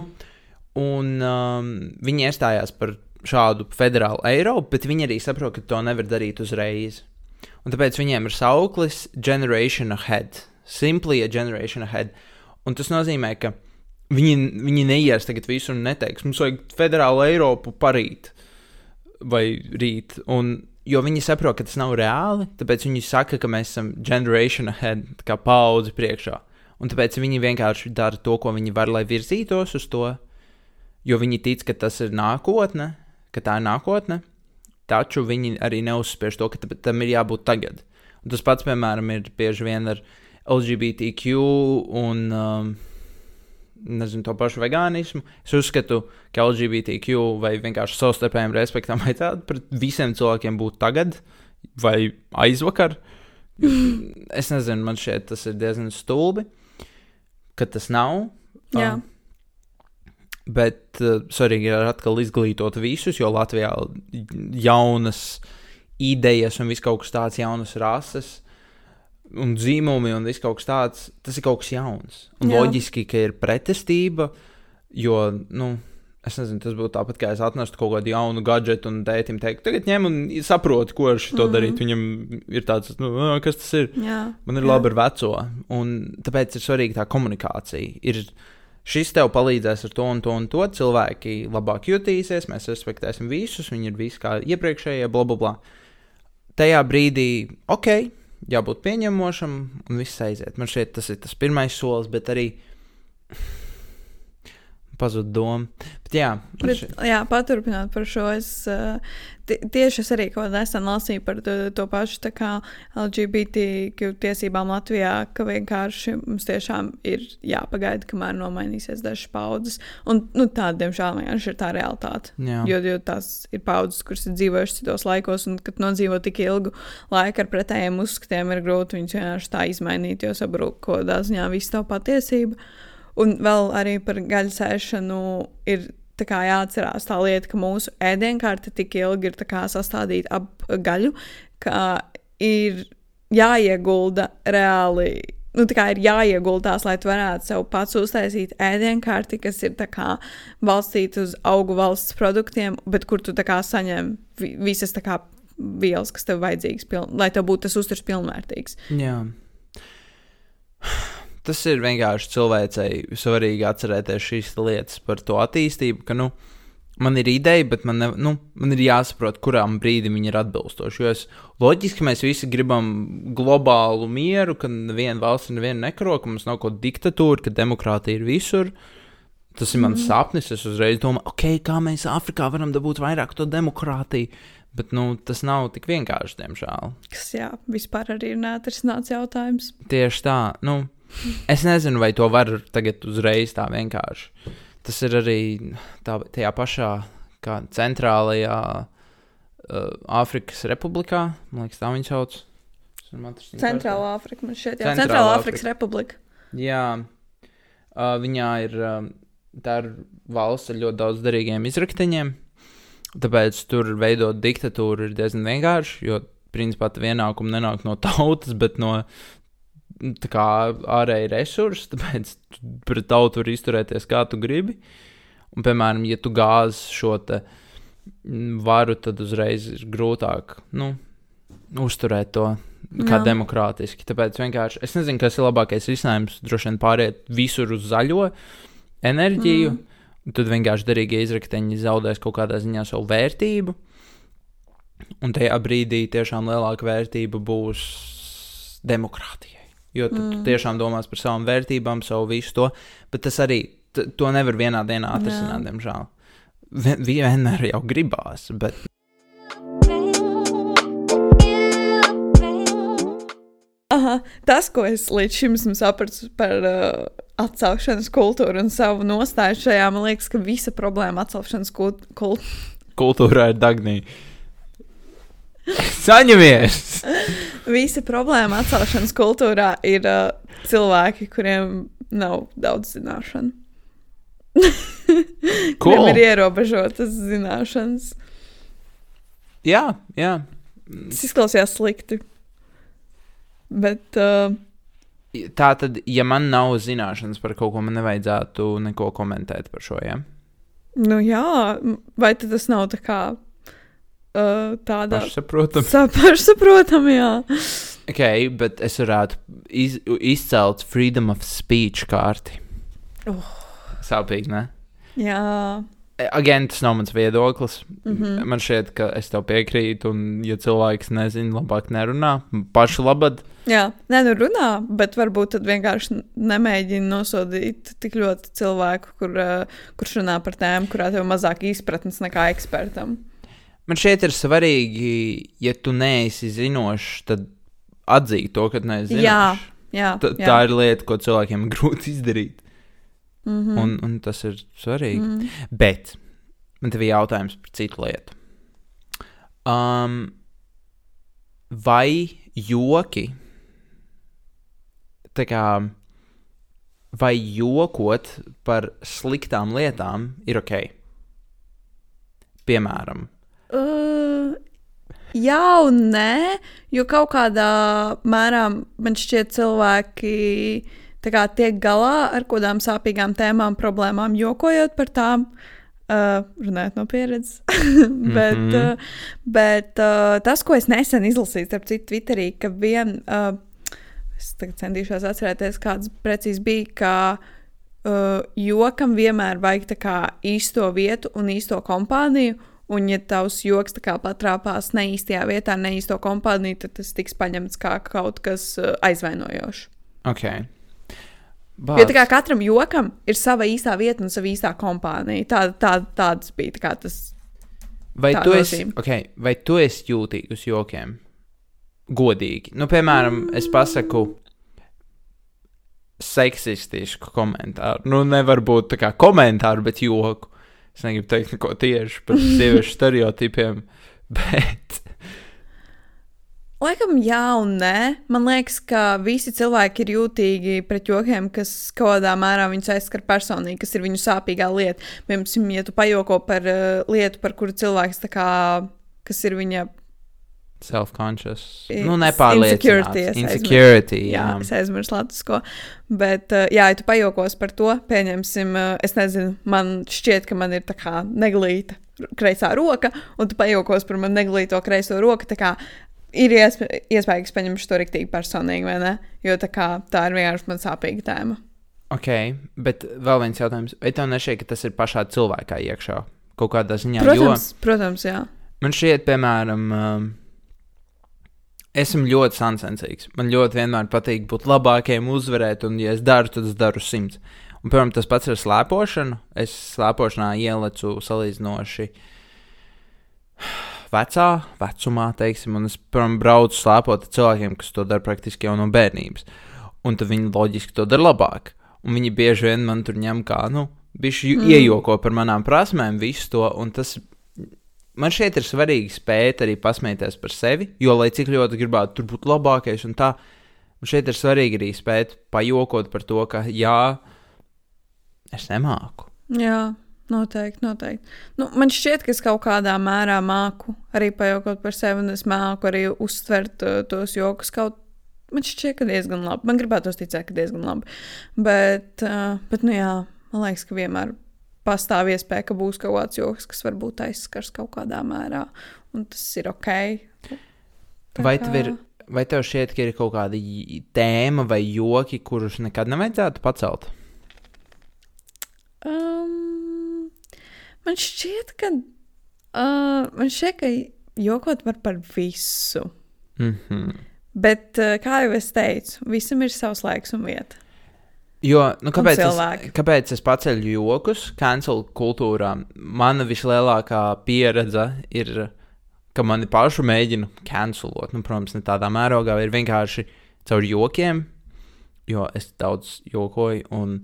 un um, viņi iestājās par šādu federālu Eiropu, bet viņi arī saprot, ka to nevar darīt uzreiz. Un tāpēc viņiem ir sauklis Generation Ahead. Simply a Generation Ahead. Un tas nozīmē, ka Viņi, viņi neies tagad visur un neteiks, mums vajag federālu Eiropu parīt vai rīt. Un jo viņi saprot, ka tas nav reāli, tāpēc viņi saka, ka mēs esam generation ahead, kā paudze priekšā. Un tāpēc viņi vienkārši dara to, ko viņi var, lai virzītos uz to, jo viņi tic, ka tas ir nākotne, ka tā ir nākotne, taču viņi arī neuzspiež to, ka tam ir jābūt tagad. Un tas pats, piemēram, ir bieži vien ar LGBTQ un um, nezinu, to pašu vegānismu. Es uzskatu, ka LGBTQ vai vienkārši savstarpējiem respektam vajadzētu pret visiem cilvēkiem būt tagad vai aizvakar. es nezinu, man šķiet, tas ir diezgan stulbi, ka tas nav. Jā. Um, bet uh, svarīgi ir atkal izglītot visus, jo Latvijā jaunas idejas un viss kaut kas tāds, jaunas rases un dzīmumi un viss kaut kas tāds, tas ir kaut kas jauns. Un Jā. loģiski, ka ir pretestība, jo, nu, es nezinu, tas būtu tāpat, kā es atnestu kaut kādu jaunu gadgetu un tētim teikt, tagad ņem un saproti, ko ar šo Mhm. darīt. Viņam ir tāds, nu, "Ā, kas tas ir? Jā. Man ir Jā. labi ar veco, un tāpēc ir svarīga tā komunikācija. Ir, šis tev palīdzēs ar to un to un to. Cilvēki labāk jutīsies, mēs respektēsim visus, viņi ir visi kā iepriekšējie, bla, bla, bla. Tajā brīdī, ok, jābūt pieņemošam, un viss aiziet. Man šķiet, tas ir tas pirmais solis, bet arī pazud doma. Bet jā, Bet, šķiet, jā, paturpinot par šo, es ti- tieši es arī kaut kādā nesen lasīju par to, to pašu LGBTQ tiesībām Latvijā, ka vienkārši mums tiešām ir jāpagaida, kamēr nomainīsies dažas paudzes. Un nu, tā, diemžēl, vienkārši ir tā realitāte. jā. Jo, jo tās ir paudzes, kuras ir dzīvojušas citos laikos, un kad nodzīvo tik ilgu laiku ar pretējiem uzskatiem, ir grūti viņus vienkārši tā izmainīt, jo sabrūk, ko tādā ziņā viss tā patiesība. Un vēl arī par gaļas ēšanu ir kā jāatcerās tā lieta, ka mūsu ēdienkarte tik ilgi ir sastādīta ap gaļu, ka ir jāiegulda reāli. Nu, tā kā ir jāieguldās, lai tu varētu sev pats uztaisīt ēdienkarti, kas ir kā balstīta uz augu valsts produktiem, bet kur tu kā saņem vi- visas kā vielas, kas tev vajadzīgas, piln, lai tev būtu tas uzturs pilnvērtīgs. Jā. Tas ir vienkārši cilvēcei svarīgi atcerēties šīs lietas par to attīstību, ka, nu, man ir ideja, bet man, ne, nu, man ir jāsaprot, kurām brīdim viņi ir atbilstoši. Jo es, loģiski mēs visi gribam globālu mieru, ka neviena valsts nevienu nekaro, ka mums nav kaut kāda diktatūra, ka demokrātija ir visur. Tas ir mans sapnis. Es uzreiz domāju, ok, kā mēs Āfrikā varam dabūt vairāk to demokrātiju. Bet nu, tas nav tik vienkārši, diemžēl. Kas, jā, vispār arī ir neatrisināts jautājums. Tieši tā. Nu, es nezinu, vai to var tagad uzreiz tā vienkārši. Tas ir arī tā, tajā pašā kā centrālajā uh, Āfrikas republikā. Man liekas, tā viņa sauc. Centrālā Afrika man šeit, jā, Centrālā Afrika. Republika. Jā, uh, viņā ir. Um, tā ir valsts ar ļoti daudz derīgiem izrakteņiem. Tāpēc tur veidot diktatūru ir diezgan vienkārši, jo principā tā ienākuma nenāk no tautas, bet no kā ārēji resursi. Tāpēc pret tautu var izturēties kā tu gribi. Un, piemēram, ja tu gāzi šo varu, tad uzreiz ir grūtāk nu, uzturēt to kā Jā. demokrātiski. Tāpēc vienkārši es nezinu, kas ir labākais risinājums. Droši vien pāriet visur uz zaļo enerģiju. Mm. Tad vienkārši derīgie izrakteņi zaudēs kaut kādā ziņā savu vērtību. Un tajā brīdī tiešām lielāka vērtība būs demokrātijai. Jo tad mm. tu tiešām domās par savām vērtībām, savu visu to. Bet tas arī to nevar vienā dienā atrisināt, diemžēl. Vien- Vienmēr jau gribās, bet Aha, tas, ko es līdz šim esmu sapratis par uh, atcelšanas kultūru un savu nostāju šajā, man liekas, ka visa problēma atcelšanas kult kultūrā. kultūrā ir dagnīga. Saņemies! Visa problēma atcelšanas kultūrā ir uh, cilvēki, kuriem nav daudz zināšanu. Cool. Kuriem ir ierobežotas zināšanas. Jā, jā. Tas izklausījās slikti. Bet uh, Tā tad, ja man nav zināšanas par kaut ko, man nevajadzētu neko komentēt par šo. Ja? Nu, jā, vai tad tas nav tā kā uh, tādā Pašsaprotam. pašsaprotami, jā. Ok, bet es varētu iz, izcelt freedom of speech kārti. Oh. Sāpīgi, ne? jā. Again, tas nav mans viedoklis. Mm -hmm. Man šķiet, ka es tev piekrītu, un, ja cilvēks nezina, labāk nerunā. Pašu labad. Jā, nē, nu runā, bet varbūt tad vienkārši nemēģina nosodīt tik ļoti cilvēku, kur, kurš runā par tēmu, kurā tev mazāk izpratnes nekā ekspertam. Man šeit ir svarīgi, ja tu neesi zinošs, tad atzīt to, ka neesi zinošs. Jā, jā, T jā. tā ir lieta, ko cilvēkiem grūti izdarīt. Mm -hmm. Un, un tas ir svarīgi. mm. Bet man te bija jautājums par citu lietu. Um, vai joki, tā kā, vai jokot par sliktām lietām ir ok? Piemēram, Uh, jā, un nē, jo kaut kādā mērā man šķiet, cilvēki tā kā, tiek galā ar kaut kādām sāpīgām tēmām, problēmām, jokojot par tām. Uh, runājot no pieredzes. bet Mhm. uh, bet uh, tas, ko es nesen izlasīju, starp citu, Twitterī, ka vien, uh, es centīšos atcerēties, kāds precīzi bija, ka uh, jokam vienmēr vajag tā kā īsto vietu un īsto kompāniju. Un, ja tavs joks patrāpās ne īstajā vietā, ne īsto kompāniju, tad tas tiks paņemts kā kaut kas uh, aizvainojošs. ok. Jo tā kā katram jokam ir sava īstā vieta un sava īstā kompānija. Tā, tā, tāds bija tā tas. Vai tu, esi, okay, vai tu esi jūtīgs uz jokiem? Godīgi. Nu, piemēram, es pasaku seksistisku komentāru. Nu, nevar būt tā kā komentāru, bet joku. Es negribu teikt neko tieši par sieviešu stereotipiem, bet Laikam, jā, un nē. Man liekas, ka visi cilvēki ir jūtīgi pret jokiem, kas kaut kādā mērā viņus aizskar personīgi, kas ir viņu sāpīgā lieta. Piemēram, ja tu pajoko par uh, lietu, par kuru cilvēks kā, kas ir viņa self-conscious. Nu, nepārliecināts. insecurity, es Jā, jā. es aizmirsu latviešu. Bet, uh, jā, ja tu pajokos par to, pieņemsim, uh, es nezinu, man šķiet, ka man ir tā kā neglīta kreisā roka, un tu pajokos par manu neglīto kreiso roku. tā kā Ir iespē, iespējams, paņemšu to rīktīgi personīgi, vai ne? Jo tā, kā, tā ir vienkārši man sāpīga tēma. Ok, bet vēl viens jautājums. Vai tev nešķiet, ka tas ir pašā cilvēkā iekšā? Kaut kādā ziņā. Protams, protams, jā. Jo man šķiet, piemēram, um, esmu ļoti sansensīgs. Man ļoti vienmēr patīk būt labākajam, uzvarēt, un, ja es daru, tad es daru simts. Un, piemēram, tas pats ar slēpošanu. Es slēpošanā ielecu salīdzinoši vecā vecumā, teiksim, un es, piemēram, braucu slēpot ar cilvēkiem, kas to dara praktiski jau no bērnības. Un tad viņi loģiski to dara labāk. Un viņi bieži vien man tur ņem kā, nu, bišķi mm. iejoko par manām prasmēm, visu to, un tas man šeit ir svarīgi spēt arī pasmieties par sevi, jo, lai cik ļoti gribētu tur būt labākais un tā, man šeit ir svarīgi arī spēt pajokot par to, ka jā, es nemāku. Jā, noteikti, noteikti. Nu, man šķiet, ka es kaut kādā mērā māku arī pajokot par sevi, un es māku arī uztvert uh, tos joks kaut Man šķiet, ka diezgan labi. Man gribētu ticēt, ka diezgan labi. Bet, uh, bet nu jā, man liekas, ka vienmēr pastāv iespēja, ka būs kaut kāds joks, kas varbūt aizskars kaut kādā mērā, un tas ir ok. Tā Vai kā- tev, ir, vai tev šķiet, ka ir kaut kāda tēma vai joki, kurus nekad nevajadzētu pacelt? Um, man šķiet, ka. Uh, man šķiet, ka jokot var par visu. Mm -hmm. Bet, uh, kā jau es teicu, visam ir savs laiks un vieta. Jo, nu, kāpēc, es, kāpēc es paceļu jokus cancel kultūrā? Mana vislielākā pieredze ir, ka mani pašu mēģina cancelot. Nu, protams, ne tādā mērogā, ir vienkārši caur jokiem, jo es daudz jokoju un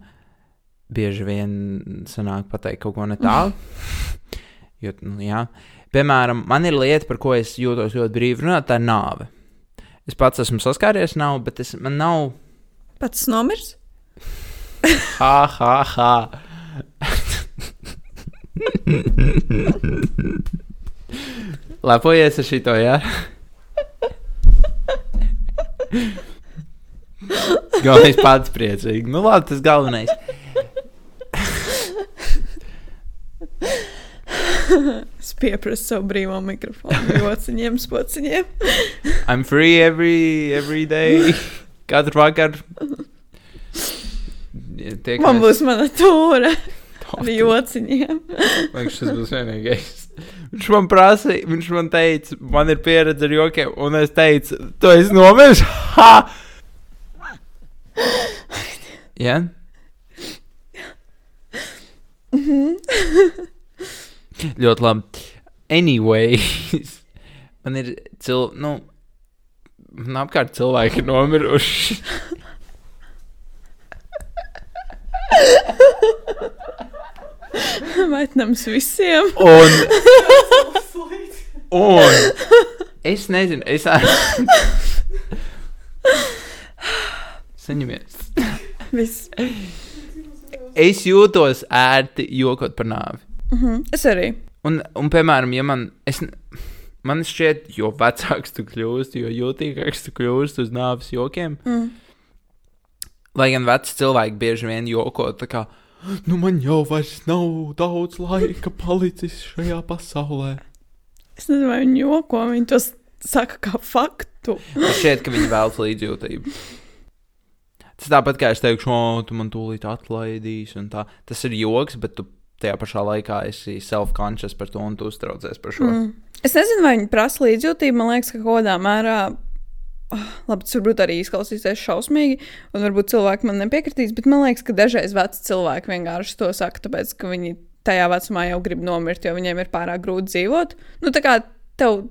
bieži vien sanāk pateikt kaut ko ne tālu. jo, nu, jā. Piemēram, man ir lieta, par ko es jūtos ļoti brīvi runāt, tā ir nāve. Es pats esmu saskāries nav, bet es, man nav Pats nomirs? Ha, ha, ha. Lepojies ar šito, jā? Galvenais pats priecīgi. Nu, labi, tas galvenais. Es pieprasu savu brīvo mikrofonu, jociņiem, spociņiem. I'm free every, every day. Katru vakaru. Tiek Man būs mana tūre. Ar jociņiem. Man tas būs vienīgais. Viņš man prasīja, viņš man teica, man ir pieredze ar jokiem, un es teicu, tu esi nomiris. Ha! Ja? Ļoti labi. Anyways, man ir cilvēki, nu, man apkārt cilvēki ir nomiruši. Vaitnams visiem. Un, un es nezinu, es esmu. Saņemies. Viss. Es jūtos ērti jokot par nāvi. Mhm. Es arī. Un, un piemēram, ja man, es, man šķiet, jo vecāks tu kļūsti, jo jūtīgāks tu kļūsti uz nāves jokiem. Mm. Lai gan veci cilvēki bieži vien joko, kā, nu man jau vairs nav daudz laika palicis šajā pasaulē. Es nezinu, vai viņi joko, viņi to saka kā faktu. Man šķiet, ka viņi vēlas līdzjūtību. Tas tāpat kā es teikšu, o, tu man tūlīt atlaidīsi, un tā. Tas ir joks, bet tu tajā pašā laikā esi self-conscious par to, un tu uztraucies par šo. Mm. Es nezinu, vai viņi prasa līdzjūtību. Man liekas, ka kaut kādā mērā. Ah, Labi, tas varbūt arī izklausīsies šausmīgi, un varbūt cilvēki man nepiekritīs, bet man liekas, ka dažreiz veci cilvēki vienkārši to saka, tāpēc, ka viņi tajā vecumā jau grib nomirt, jo viņiem ir pārāk grūti dzīvot. Nu, tā kā tev,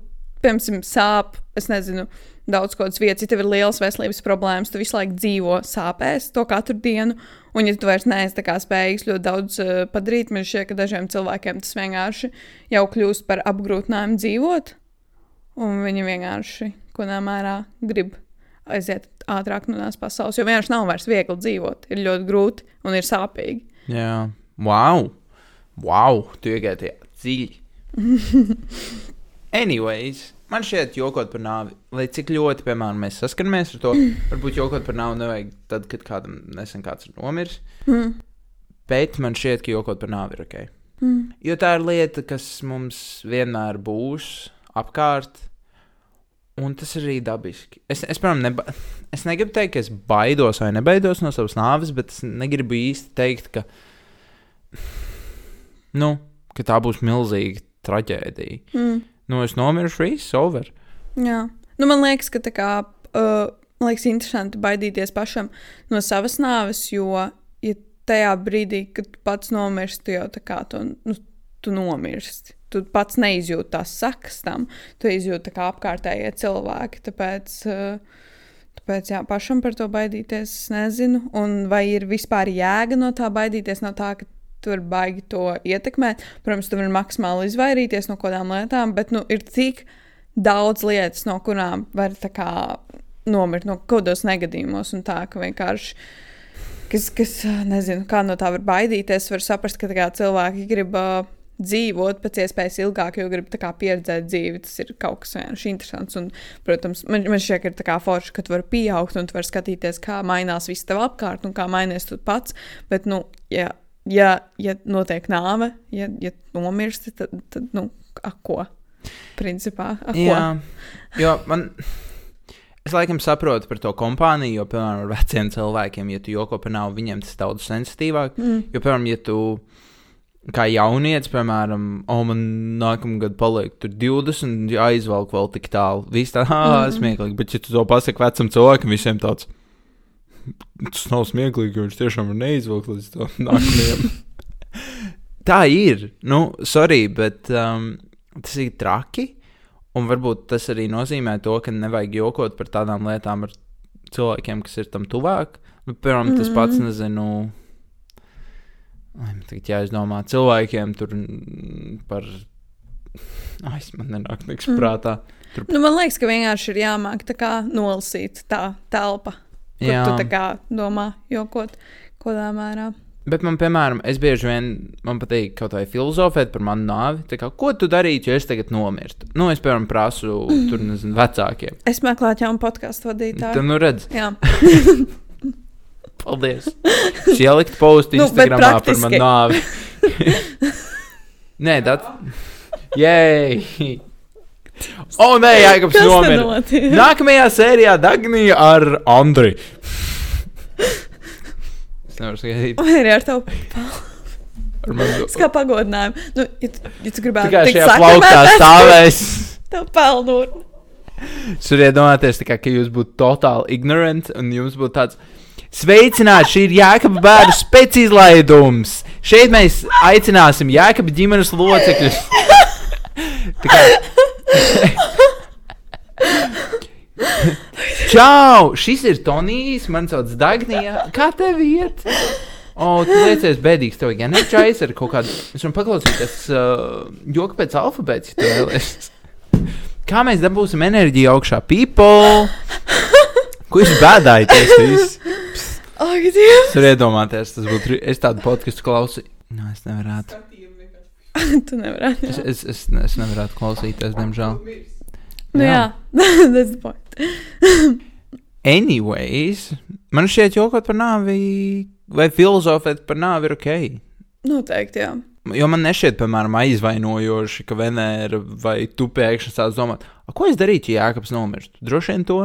piemēram, sāp, es nezinu, daudz kādas vietas, ja tev ir liels veselības problēmas, tu visu laiku dzīvo sāpēs, to katru dienu. Un, ja tu vairs neesi spējīgs ļoti daudz uh, padarīt, man šķiet, ka dažiem cilvēkiem tas vienkārši jau kļūst par apgrūtinājumu dzīvot. Un viņi vienkārši kādā mērā grib aiziet ātrāk no tās pasaules, jo vienkārši nav vairs viegli dzīvot. Ir ļoti grūti un ir sāpīgi. Jā, wow! Wow! Tu iegāji dziļi. Anyways, man šķiet, jokot par nāvi, lai cik ļoti, piemēram, mēs saskaramies ar to, varbūt jokot par nāvi nevajag tad, kad kādam nesen kāds ir nomiris. Mm. Bet man šķiet, ka jokot par nāvi ir ok. Mm. Jo tā ir lieta, kas mums vienmēr būs apkārt. Un tas ir arī dabiski. Es, es, piemēram, neba... es negribu teikt, ka es baidos vai nebaidos no savas nāves, bet es negribu īsti teikt, ka, nu, ka tā būs milzīga traģēdija. Mm. Nu, es nomiršu, viss over. Jā, nu, man liekas, ka tā kā. Uh, man liekas, interesanti baidīties pašam no savas nāves, jo ja tajā brīdī, kad pats nomirsti, tu jau tā kā tu, nu, tu nomirsti. Tu pats neizjūti tās sakas tam, tu izjūti kā apkārtējie cilvēki. Tāpēc, uh, tāpēc jā, pašam par to baidīties, es nezinu. Un vai ir vispār jēga no tā baidīties, no tā, ka tu vari baigi to ietekmēt. Protams, tu vari maksimāli izvairīties no kaut kādām lietām, bet nu, ir tik daudz lietas, no kurām var kā nomirt no kaut kādos negadījumos, un tā ka vienkārši. Kas, kas nezinu, kā no tā var baidīties, var saprast, ka cilvēki grib uh, dzīvot pēc iespējas ilgāk, jo grib tā kā pieredzēt dzīvi. Tas ir kaut kas vienkārši interesants. Un, protams, man, man šķiet, ka ir forši, ka tu vari pieaugt un tu vari skatīties, kā mainās viss tev apkārt un kā mainies tu pats. Bet, nu, ja, ja, ja notiek nāve, ja, ja nomirsti, tad, tad nu, ak, ko? Principā, ak, ko? Jā, jo man. Es laikam saprotu par to kompāniju, jo, piemēram, ar veciem cilvēkiem, ja tu joko par nav, viņiem tas daudz sensitīvāk. Mm. Jo, piemēram, ja tu kā jaunietis, piemēram, oh, man nākamgad paliek tur 20, ja aizvelk vēl tik tālu. Viss tā, ah, Mhm. smieklīgi. Bet, ja tu to pasaki vecam cilvēkam, visiem tāds, tas nav smieklīgi, jo viņš tiešām var neizvilkt līdz to nākamajam. tā ir. Nu, sorry, bet um, tas ir traki. Un varbūt tas arī nozīmē to, ka nevajag jokot par tādām lietām ar cilvēkiem, kas ir tam tuvāk. Nu, piemēram, tas pats, Mhm. nezinu, tagad jāizdomā cilvēkiem tur par. Ai, man nenāk nekas Mm. prātā. Nu, man liekas, ka vienkārši ir jāmāk tā kā nolasīt tā telpa, kur Jā, tu tā kā domā, jokot, kādā mērā. bet man, piemēram, es bieži vien man patīk kaut kā filozofēt par manu nāvi. Kā, ko tu darītu, ja es tagad nomirtu? Nu, es, piemēram, prasu tur, nezinu, vecākiem. Es meklēju jaunu podkāstu vadītāju. Tad, nu, redz, Jā, paldies. Es ieliku postu Nu, Instagramā par manu nāvi. Nē, tas. Jēj! O, nē, Jānis nomira. Nākamajā sērijā Dagnija ar Andri. Es nevaru sagaidīt. Vai arī ar tevi? Ar manu- Tas kā pagodinājumu. Nu, ja, tu, ja tu gribētu Tikai šajā plauktā stāvēs. Tev pelnu. Es varu iedomāties, kā, ka jūs būtu totāli ignorant un jums būtu tāds. Sveicināti! Šī ir Jēkabas bērnu speciālizlaidums. Šeit mēs aicināsim Jēkabas ģimenes locekļus. Tā kā... Čau! Šis ir Tonijs, man sauc Dagnija. Kā tev iet? O, tu liecies bēdīgs tev, ja ne čais ar kaut kādu. Es varu paklausīties uh, joku pēc alfabēta, ja tu vēlies. Kā mēs dabūsim enerģiju augšā? People! Ko bēdājaties? visi? Ak, Dievs! Varu iedomāties, tas būtu. Es tādu podkāstu klausīju. Nē, es nevarētu. tu nevarētu. Es, es, es, es nevarētu klausīties, diemžēl. Nu, jā, tas ir point. Anyways, man šķiet, jokot par nāvi vai filozofēt par nāvi ir ok. Noteikti, jā. Jo man nešķiet, piemēram, aizvainojoši, ka Venēra vai tu pēkšņi sāc domāt, "A, ko es darītu, ja Jēkabs nomirst? Droši vien to.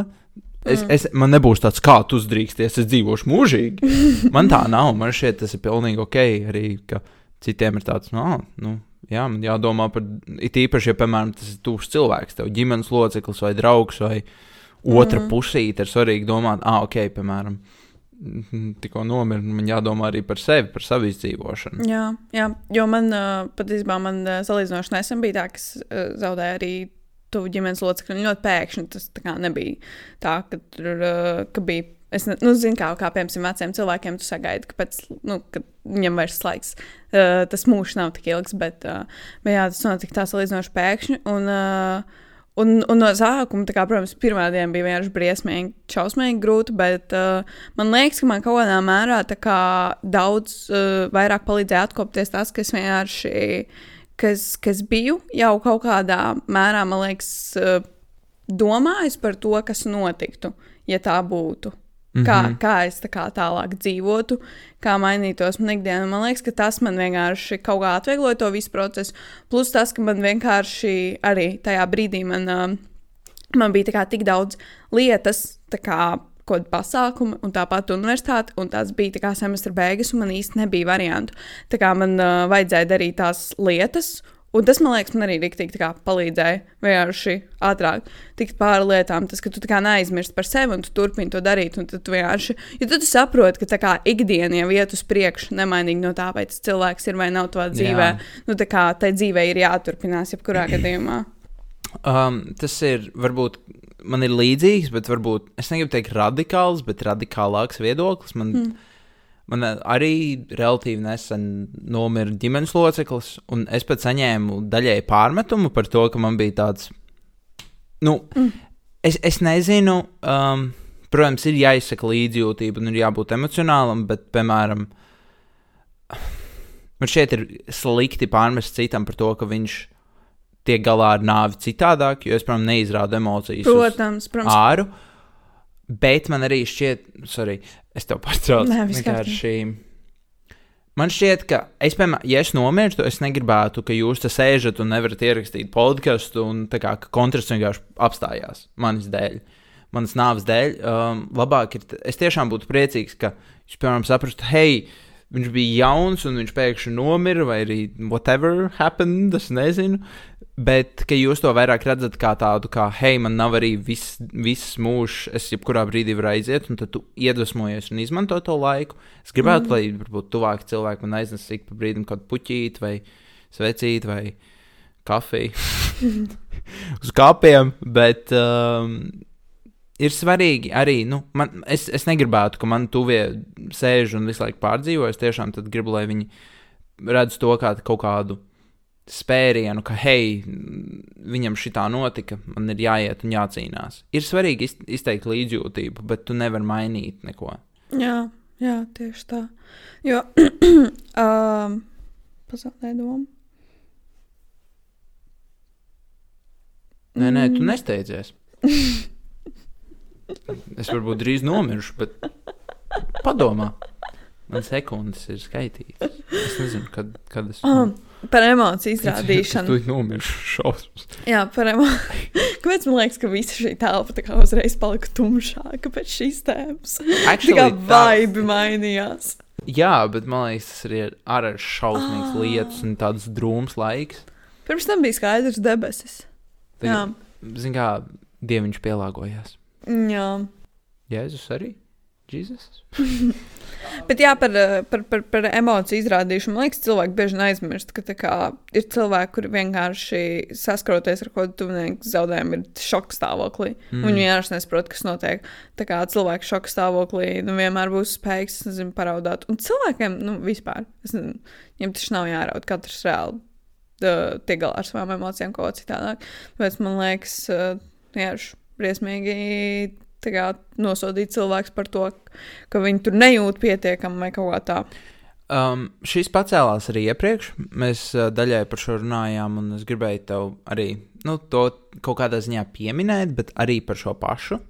Es, mm. es, man nebūs tāds, kā tu uzdrīksties, es dzīvošu mūžīgi. Man tā nav. Man šķiet, tas ir pilnīgi ok. Arī citiem ir tāds, no, nu, jā, man jādomā par, it īpaši, ja, piemēram, tas ir tuvs cilvēks, tev ģimenes loceklis vai draugs vai otra mm. pusīte, ir svarīgi domāt, ah, ok, piemēram, tikko nomira, man jādomā arī par sevi, par savu izdzīvošanu. Jā, jā, jo man patiesībā man salīdzinoši nesen bija tā, ka es zaudēju arī tuvu ģimenes locekli. un Ļoti pēkšņi tas tā nebija tā, ka tur uh, ka bija. Es nu, zinu, kā, kā piemēram, veciem cilvēkiem tu sagaidi, ka pēc, nu, kad viņam vairs laiks, uh, tas mūžs nav tik ilgs, bet, uh, bet jā, tas notika tā salīdzinoši pēkšņi. Un, uh, Un, un no sākuma, kā, protams, pirmā diena bija vienkārši briesmīgi, šausmīgi grūti, bet uh, man liekas, ka man kaut kādā mērā kā daudz uh, vairāk palīdzēja atkopties tas, ka es vienkārši, kas, kas biju jau kaut kādā mērā, man liekas, uh, domājis par to, kas notiktu, ja tā būtu. Kā, mm -hmm. kā es tā kā tālāk dzīvotu, kā mainītos manā ikdienā. Man liekas, ka tas man vienkārši kaut kā atviegloja to visu procesu. Plus tas, ka man vienkārši arī tajā brīdī man, uh, man bija kā tik daudz lietas, kā kaut kāda pasākuma, un tāpat universitāte, un tās bija tā semestra beigas, un man īsti nebija variantu. Tā kā man uh, vajadzēja darīt tās lietas. Un tas, man liekas, man arī rīktīgi palīdzēja vienkārši ātrāk tikt pāri lietām. Tas, ka tu neaizmirsti par sevi un tu turpini to darīt. Un tu vienkārši, jo tu, tu saproti, ka tā kā ikdiena jau iet uz priekšu, nemainīgi no tā, vai tas cilvēks ir vai nav tavā dzīvē. Jā. Nu, tā kā tai dzīvē ir jāturpinās, jebkurā gadījumā. Um, tas ir varbūt man ir līdzīgs, bet varbūt es negribu teikt radikāls, bet radikālāks viedoklis. Man, mm. man arī relatīvi nesen nomira ģimenes loceklis, un es pat saņēmu daļēji pārmetumu par to, ka man bija tāds. Nu, mm. es, es nezinu, um, protams, ir jāizsaka līdzjūtība un ir jābūt emocionālam, bet, piemēram, man šeit ir slikti pārmest citam par to, ka viņš tiek galā ar nāvi citādāk, jo es, protams, neizrādu emocijas. Protams, protams. āru. Bet man arī šķiet, sorry, es tev pārtraucu. Nē, vienkārši. Man šķiet, ka es, piemēram, ja es nomirstu, es negribētu, ka jūs te sēžat un nevarat ierakstīt podkāstu, un tā kā kontrasts vienkārši apstājās manis dēļ, manas nāves dēļ. Um, labāk ir, es tiešām būtu priecīgs, ka jūs, piemēram, saprastu, hei, viņš bija jauns un viņš pēkšņi nomira, vai arī whatever happened, es nezinu. Bet ka jūs to vairāk redzat kā tādu, kā, hei, man nav arī viss, viss mūžs, es jebkurā brīdī varu aiziet, un tad tu iedvesmojies un izmanto to laiku. Es gribētu, mm. lai varbūt tuvāki cilvēki man aiznes ik pa brīdim kaut puķīt, vai svecīt, vai kafiju uz kāpiem. Bet um, ir svarīgi arī, nu, man, es, es negribētu, ka man tuvie sēž un visu laiku pārdzīvo. Es tiešām tad gribu, lai viņi redz to kā kaut kādu spērienu, ka, hei, viņam šī tā notika, man ir jāiet un jācīnās. Ir svarīgi iz, izteikt līdzjūtību, bet tu nevari mainīt neko. Jā, jā, tieši tā. Jo, um, pazaudēju domu. Nē, nē, Mm. tu nesteidzies. Es varbūt drīz nomiršu, bet padomā. Man sekundes ir skaitītas. Es nezinu, kad, kad es. Um, par emociju izrādīšanu. tu nomiršu šausmas. Jā, par emociju. Kāpēc man liekas, ka visa šī telpa tā kā uzreiz palika tumšāka pēc šīs tēmas? Tā kā Actually, tā- vibe mainījās. Jā, bet man liekas, tas arī ir ārā šausmīgs Ah. lietas un tāds drūms laiks. Pirms tam bija skaidrs debesis. Jā, Zini, kā dieviņš pielāgojās. Jā. Jēzus arī? Bet jā, par, par, par, par emociju izrādīšanu. Man liekas, cilvēki bieži aizmirst, ka kā, ir cilvēki, kuri vienkārši saskaroties ar kaut kādu tuvinieku zaudējumu, ir šoka stāvoklī. Mm. Viņi vienkārši nesaprot, kas notiek. Tā kā cilvēks šoka stāvoklī nu, vienmēr būs spējīgs nezinu, paraudāt. Un cilvēkiem nu, vispār, nezinu, viņiem taču nav jāraud katrs reāli. uh, Tiek galā ar savām emocijām, ko citādāk. Tāpēc man liekas, uh, vienkārši briesmīgi kā, nosodīt cilvēku par to, ka viņi tur nejūt pietiekami vai kaut kā tā. Um, šis pacēlās arī iepriekš. Mēs uh, daļai par šo runājām, un es gribēju tev arī nu, to kaut kādā ziņā pieminēt, bet arī par šo pašu.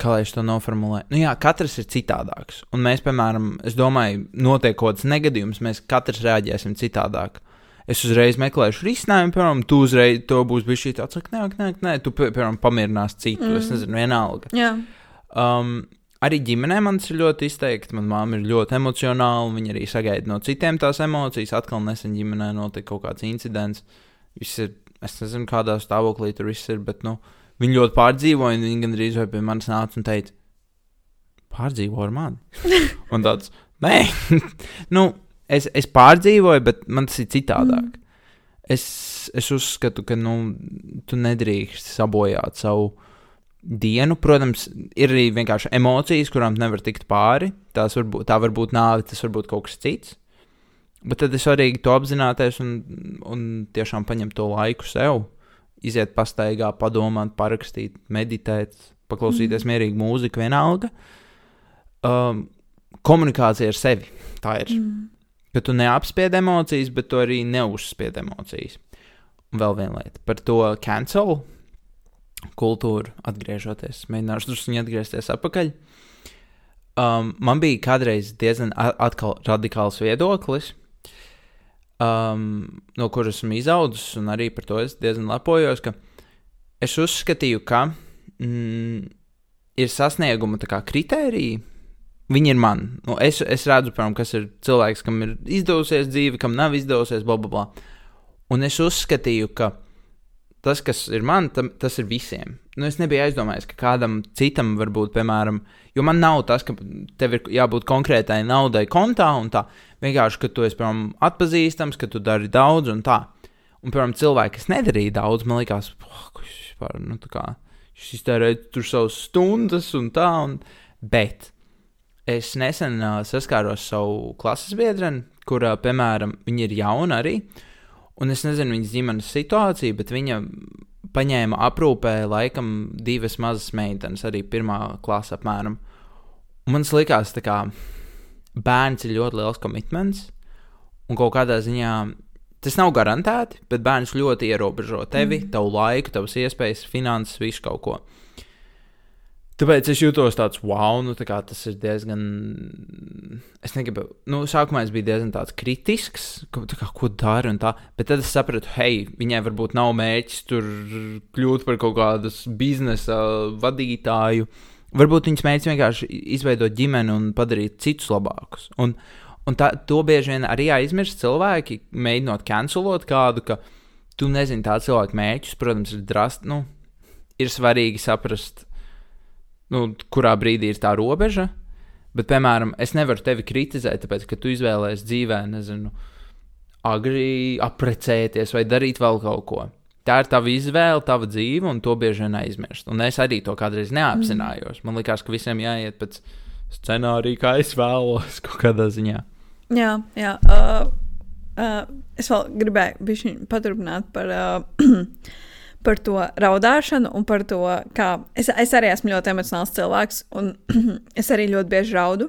Kā lai es to noformulēju? Nu, jā, katrs ir citādāks. Un mēs, piemēram, es domāju, notiek kaut kāds negadījums, mēs katrs reaģēsim citādāk. Es uzreiz meklēšu risinājumu, piemēram, tu uzreiz to būs bijis šī tāds, nē, nē, nē, tu, pi- piemēram, pamierinās citu. Mm. Es nezinu, vienalga. Jā, Um, arī ģimenē man tas ir ļoti izteikti. Manā māte ir ļoti emocionāla. Viņa arī sagaida no citiem tās emocijas. Atkal nesen ģimenē notika kaut kāds incidents. Viss ir, es nezinu, kādā stāvoklī tur viss ir, bet nu, viņi ļoti pārdzīvoja. Viņi gandrīz vai pie manis nāca un teica, pārdzīvo ar mani. un tāds, nē, nu, es, es pārdzīvoju, bet man tas ir citādāk. Mm. Es, es uzskatu, ka nu, tu nedrīkst sabojāt savu dienu. Protams, ir arī vienkārši emocijas, kurām nevar tikt pāri. Tās var būt, tā var būt nāve, tas var būt kaut kas cits. Bet tad ir svarīgi to apzināties un, un tiešām paņemt to laiku sev. Iziet pastaigā, padomāt, parakstīt, meditēt, paklausīties mm. mierīgu mūziku, vienalga. Um, komunikācija ar sevi. Tā ir. Mm. Ka tu neapspied emocijas, bet tu arī neuzspied emocijas. Un vēl viena lieta par to cancel kultūru, atgriežoties. Mēģināšu drusku atgriezties atpakaļ. Um, man bija kādreiz diezgan radikāls viedoklis, um, no kuras esmu izaudzis, un arī par to es diezgan lepojos, ka es uzskatīju, ka mm, ir sasnieguma kritērija. Viņi ir man. Nu, es, es redzu, piemēram, kas ir cilvēks, kam ir izdevusies dzīve, kam nav izdevusies, bla, bla, bla. Un es uzskatīju, ka tas, kas ir man, tam, tas ir visiem. Nu, es nebiju aizdomājies, ka kādam citam var būt, piemēram, jo man nav tas, ka tev ir jābūt konkrētai naudai kontā un tā. Vienkārši, ka tu esi, piemēram, atpazīstams, ka tu dari daudz un tā. Un, piemēram, cilvēki, kas nedarīja daudz, man liekas, "Poh, ko šis vispār, nu, tā kā, šis iztērēja tur savas stundas un tā, un, bet es nesen uh, saskāros savu klases biedreni, kurā, piemēram, viņa ir jauna arī, un es nezinu viņas ģimenes situāciju, bet viņa paņēma aprūpē laikam divas mazas meitenes, arī pirmā klasa apmēram. Un man likās, ka bērns ir ļoti liels komitments, un kaut kādā ziņā tas nav garantēti, bet bērns ļoti ierobežo tevi, mm. tavu laiku, tavas iespējas, finanses, visu kaut ko. Tāpēc es jūtos tāds, wow, nu, tā kā tas ir diezgan. Es negribu, nu, sākumā es biju diezgan tāds kritisks, ka, kā, ko dara un tā, bet tad es sapratu, hei, viņai varbūt nav mērķis tur kļūt par kaut kādas biznesa vadītāju. Varbūt viņas mērķis vienkārši izveidot ģimeni un padarīt citus labākus. Un, un tā, to bieži vien arī aizmirst cilvēki, mēģinot cancelot kādu, ka tu nezini tā cilvēka mērķus. Protams, ir drast, nu, ir svarīgi saprast, nu, kurā brīdī ir tā robeža. Bet, piemēram, es nevaru tevi kritizēt, tāpēc, ka tu izvēlējies dzīvē, nezinu, agri apprecēties vai darīt vēl kaut ko. Tā ir tava izvēle, tava dzīve, un to bieži vien aizmirst. Un es arī to kādreiz neapzinājos. Man liekas, ka visiem jāiet pēc scenārija, kā es vēlos, kaut kādā ziņā. jā. jā. Uh, uh, es vēl gribēju paturpināt par, uh, par to raudāšanu un par to, kā es, es arī esmu ļoti emocionāls cilvēks, un es arī ļoti bieži raudu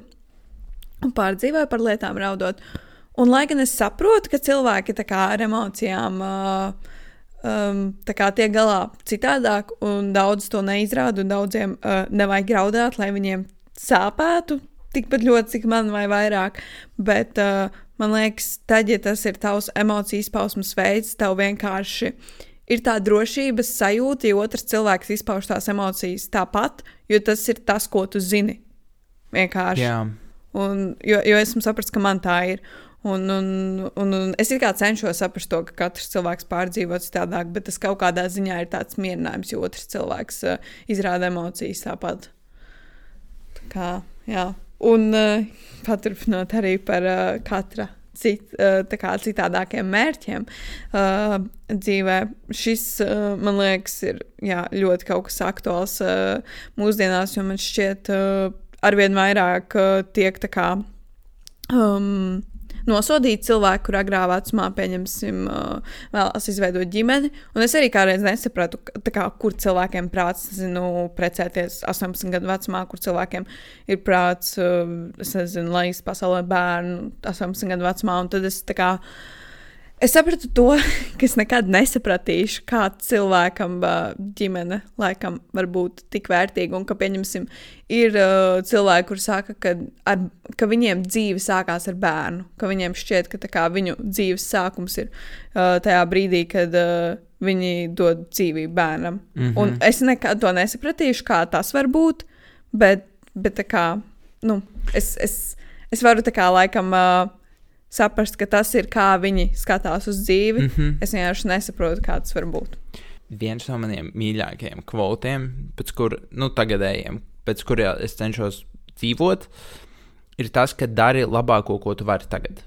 un pārdzīvoju par lietām raudot. Un, lai gan es saprotu, ka cilvēki kā ar emocijām uh, um, kā tiek galā citādāk, un daudz to neizrāda, un daudziem uh, nevajag raudāt, lai viņiem sāpētu tikpat ļoti, cik man vai vairāk. Bet uh, man liekas, tad, ja tas ir tavs emociju izpausmes veids, tev vienkārši ir tā drošības sajūta, ja otrs cilvēks izpauž tās emocijas tāpat, jo tas ir tas, ko tu zini. Vienkārši. Jā, Un, jo, jo esmu sapratis, ka man tā ir. Un, un, un, un es kā cenšos saprast to, ka katrs cilvēks pārdzīvo citādāk, bet tas kaut kādā ziņā ir tāds mierinājums, jo otrs cilvēks uh, izrāda emocijas tāpat. Tā kā, jā. Un uh, paturpinot arī par uh, katra cit, uh, kā, citādākiem mērķiem uh, dzīvē. Šis, uh, man liekas, ir jā, ļoti kaut kas aktuāls uh, mūsdienās, jo man šķiet, uh, arvien vairāk uh, tiek tā kā. Um, nosodīt cilvēku, kur agrā vecumā, pieņemsim, vēlas izveidot ģimeni. Un es arī kādreiz nesapratu, kā, kur cilvēkiem prāts, nezinu, precēties 18 gadu vecumā, kur cilvēkiem ir prāts, es nezinu, lai izpasaulē pasaulē bērnu 18 gadu vecumā. Un tad es tā kā Es sapratu to, ka es nekad nesapratīšu, kā cilvēkam ģimene laikam var būt tik vērtīga. Un ka, pieņemsim, ir uh, cilvēki, kuriem saka, ka, ar, ka viņiem dzīve sākās ar bērnu, ka viņiem šķiet, ka kā, viņu dzīves sākums ir uh, tajā brīdī, kad uh, viņi dod dzīvību bērnam. Mm -hmm. Un es nekad to nesapratīšu, kā tas var būt, bet, bet kā, nu, es, es, es varu tā kā laikam. Uh, saprast, ka tas ir kā viņi skatās uz dzīvi. Mm -hmm. Es vienkārši nesaprotu, kā tas var būt. Viens no maniem mīļākajiem kvotiem, pēc kur, nu, tagadējiem, pēc kuriem es cenšos dzīvot, ir tas, ka dari labāko, ko tu vari tagad.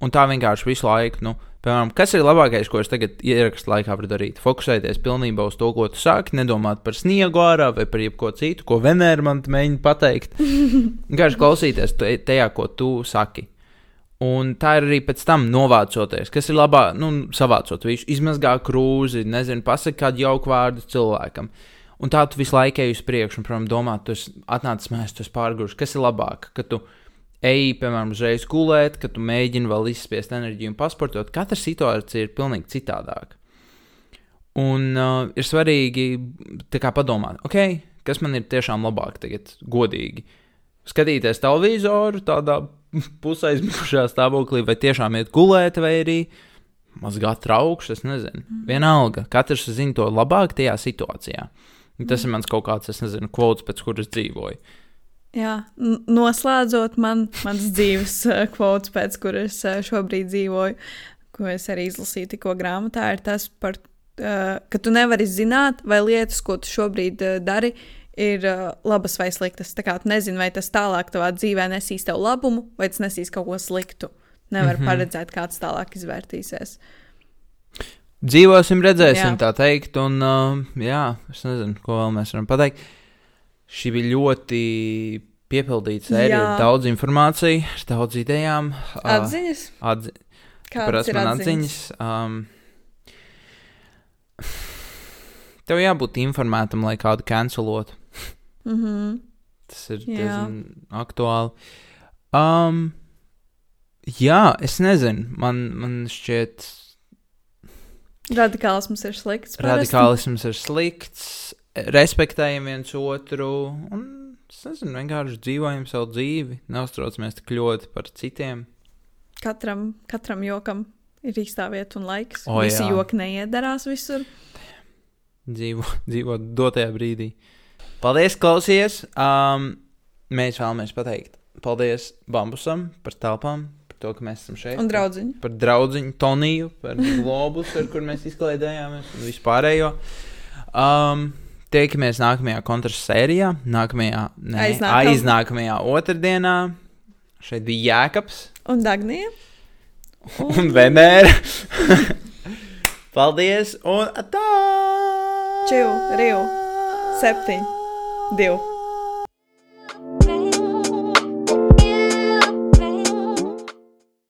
Un tā vienkārši visu laiku, nu, piemēram, kas ir labākais, ko es tagad ierakstu laikā varu darīt? Fokusēties pilnībā uz to, ko tu sāki, nedomāt par sniegu ārā vai par jebko citu, ko vienmēr man mēģina pateikt. Vienkārši klausīties tajā, ko tu saki. Un tā ir arī pēc tam novācoties, kas ir labāk, nu, savācot visu, izmazgā krūzi, nezinu, pasakot kādu jauku vārdu cilvēkam. Un tā tu visu laiku ej uz priekšu, un, protams, domā, tu esi atnācis mēs, tu esi pārgājis. Kas ir labāk, ka tu ej, piemēram, uzreiz gulēt, ka tu mēģini vēl izspiest enerģiju un pasportot. Katra situācija ir pilnīgi citādāka. Un uh, ir svarīgi padomāt, ok, kas man ir tiešām labāk tagad, godīgi. Skatīties televizoru tādā pusaizmigušā stāvoklī, vai tiešām iet gulēt, vai arī mazgāt traukšus. Es nezinu. Mm. Vienalga, katrs zina to labāk tajā situācijā. Tas mm. ir mans kaut kāds, es nezinu, kvots, pēc kuras dzīvoju. Jā, noslēdzot man, mans dzīves kvots, pēc kuras uh, šobrīd dzīvoju, ko es arī izlasīju tikko grāmatā, ir tas, par, uh, ka tu nevari zināt, vai lietas, ko tu šobrīd dari, ir uh, labas vai sliktas. Tā kā tu nezini, vai tas tālāk tavā dzīvē nesīs tev labumu, vai tas nesīs kaut ko sliktu. Nevar mm -hmm. paredzēt, kāds tālāk izvērtīsies. Dzīvosim, redzēsim, jā. tā teikt. Un, uh, jā, es nezinu, ko vēl mēs varam pateikt. Šī bija ļoti piepildīta sērija ar daudz informācijas, daudz idejām. Uh, atziņas? Atzi Kādas ir atziņas? atziņas um, Tev jābūt informētam, lai kādu cancelotu. Mm -hmm. Tas ir diezgan aktuāli. Um, jā, es nezinu. Man, man šķiet. Radikālisms ir slikts. Parasti. Radikālisms ir slikts. Respektējam viens otru. Un es nezinu, vienkārši dzīvojam savu dzīvi. Neuztraucamies tik ļoti par citiem. Katram, katram jokam ir īstā vieta un laiks. O, Visi jā. joki neiedarās visur. Dzīvo, dzīvot dotajā brīdī. Paldies, klausies! Um, mēs vēlamies pateikt paldies Bambusam par telpām, par to, ka mēs esam šeit. Un draudziņu. Par, draudziņu, Toniju, par globus, ar kur mēs izklaidējāmies un vispārējo. Um, Tiekamies nākamajā kontrastu sērijā, nākamajā, ne, Aiznākam. aiznākamajā otrdienā. Šeit bija Jēkabs. Un Dagnija. Un, un Venēra. Paldies! Un tā! Čau, Rio! septiņi, Deu.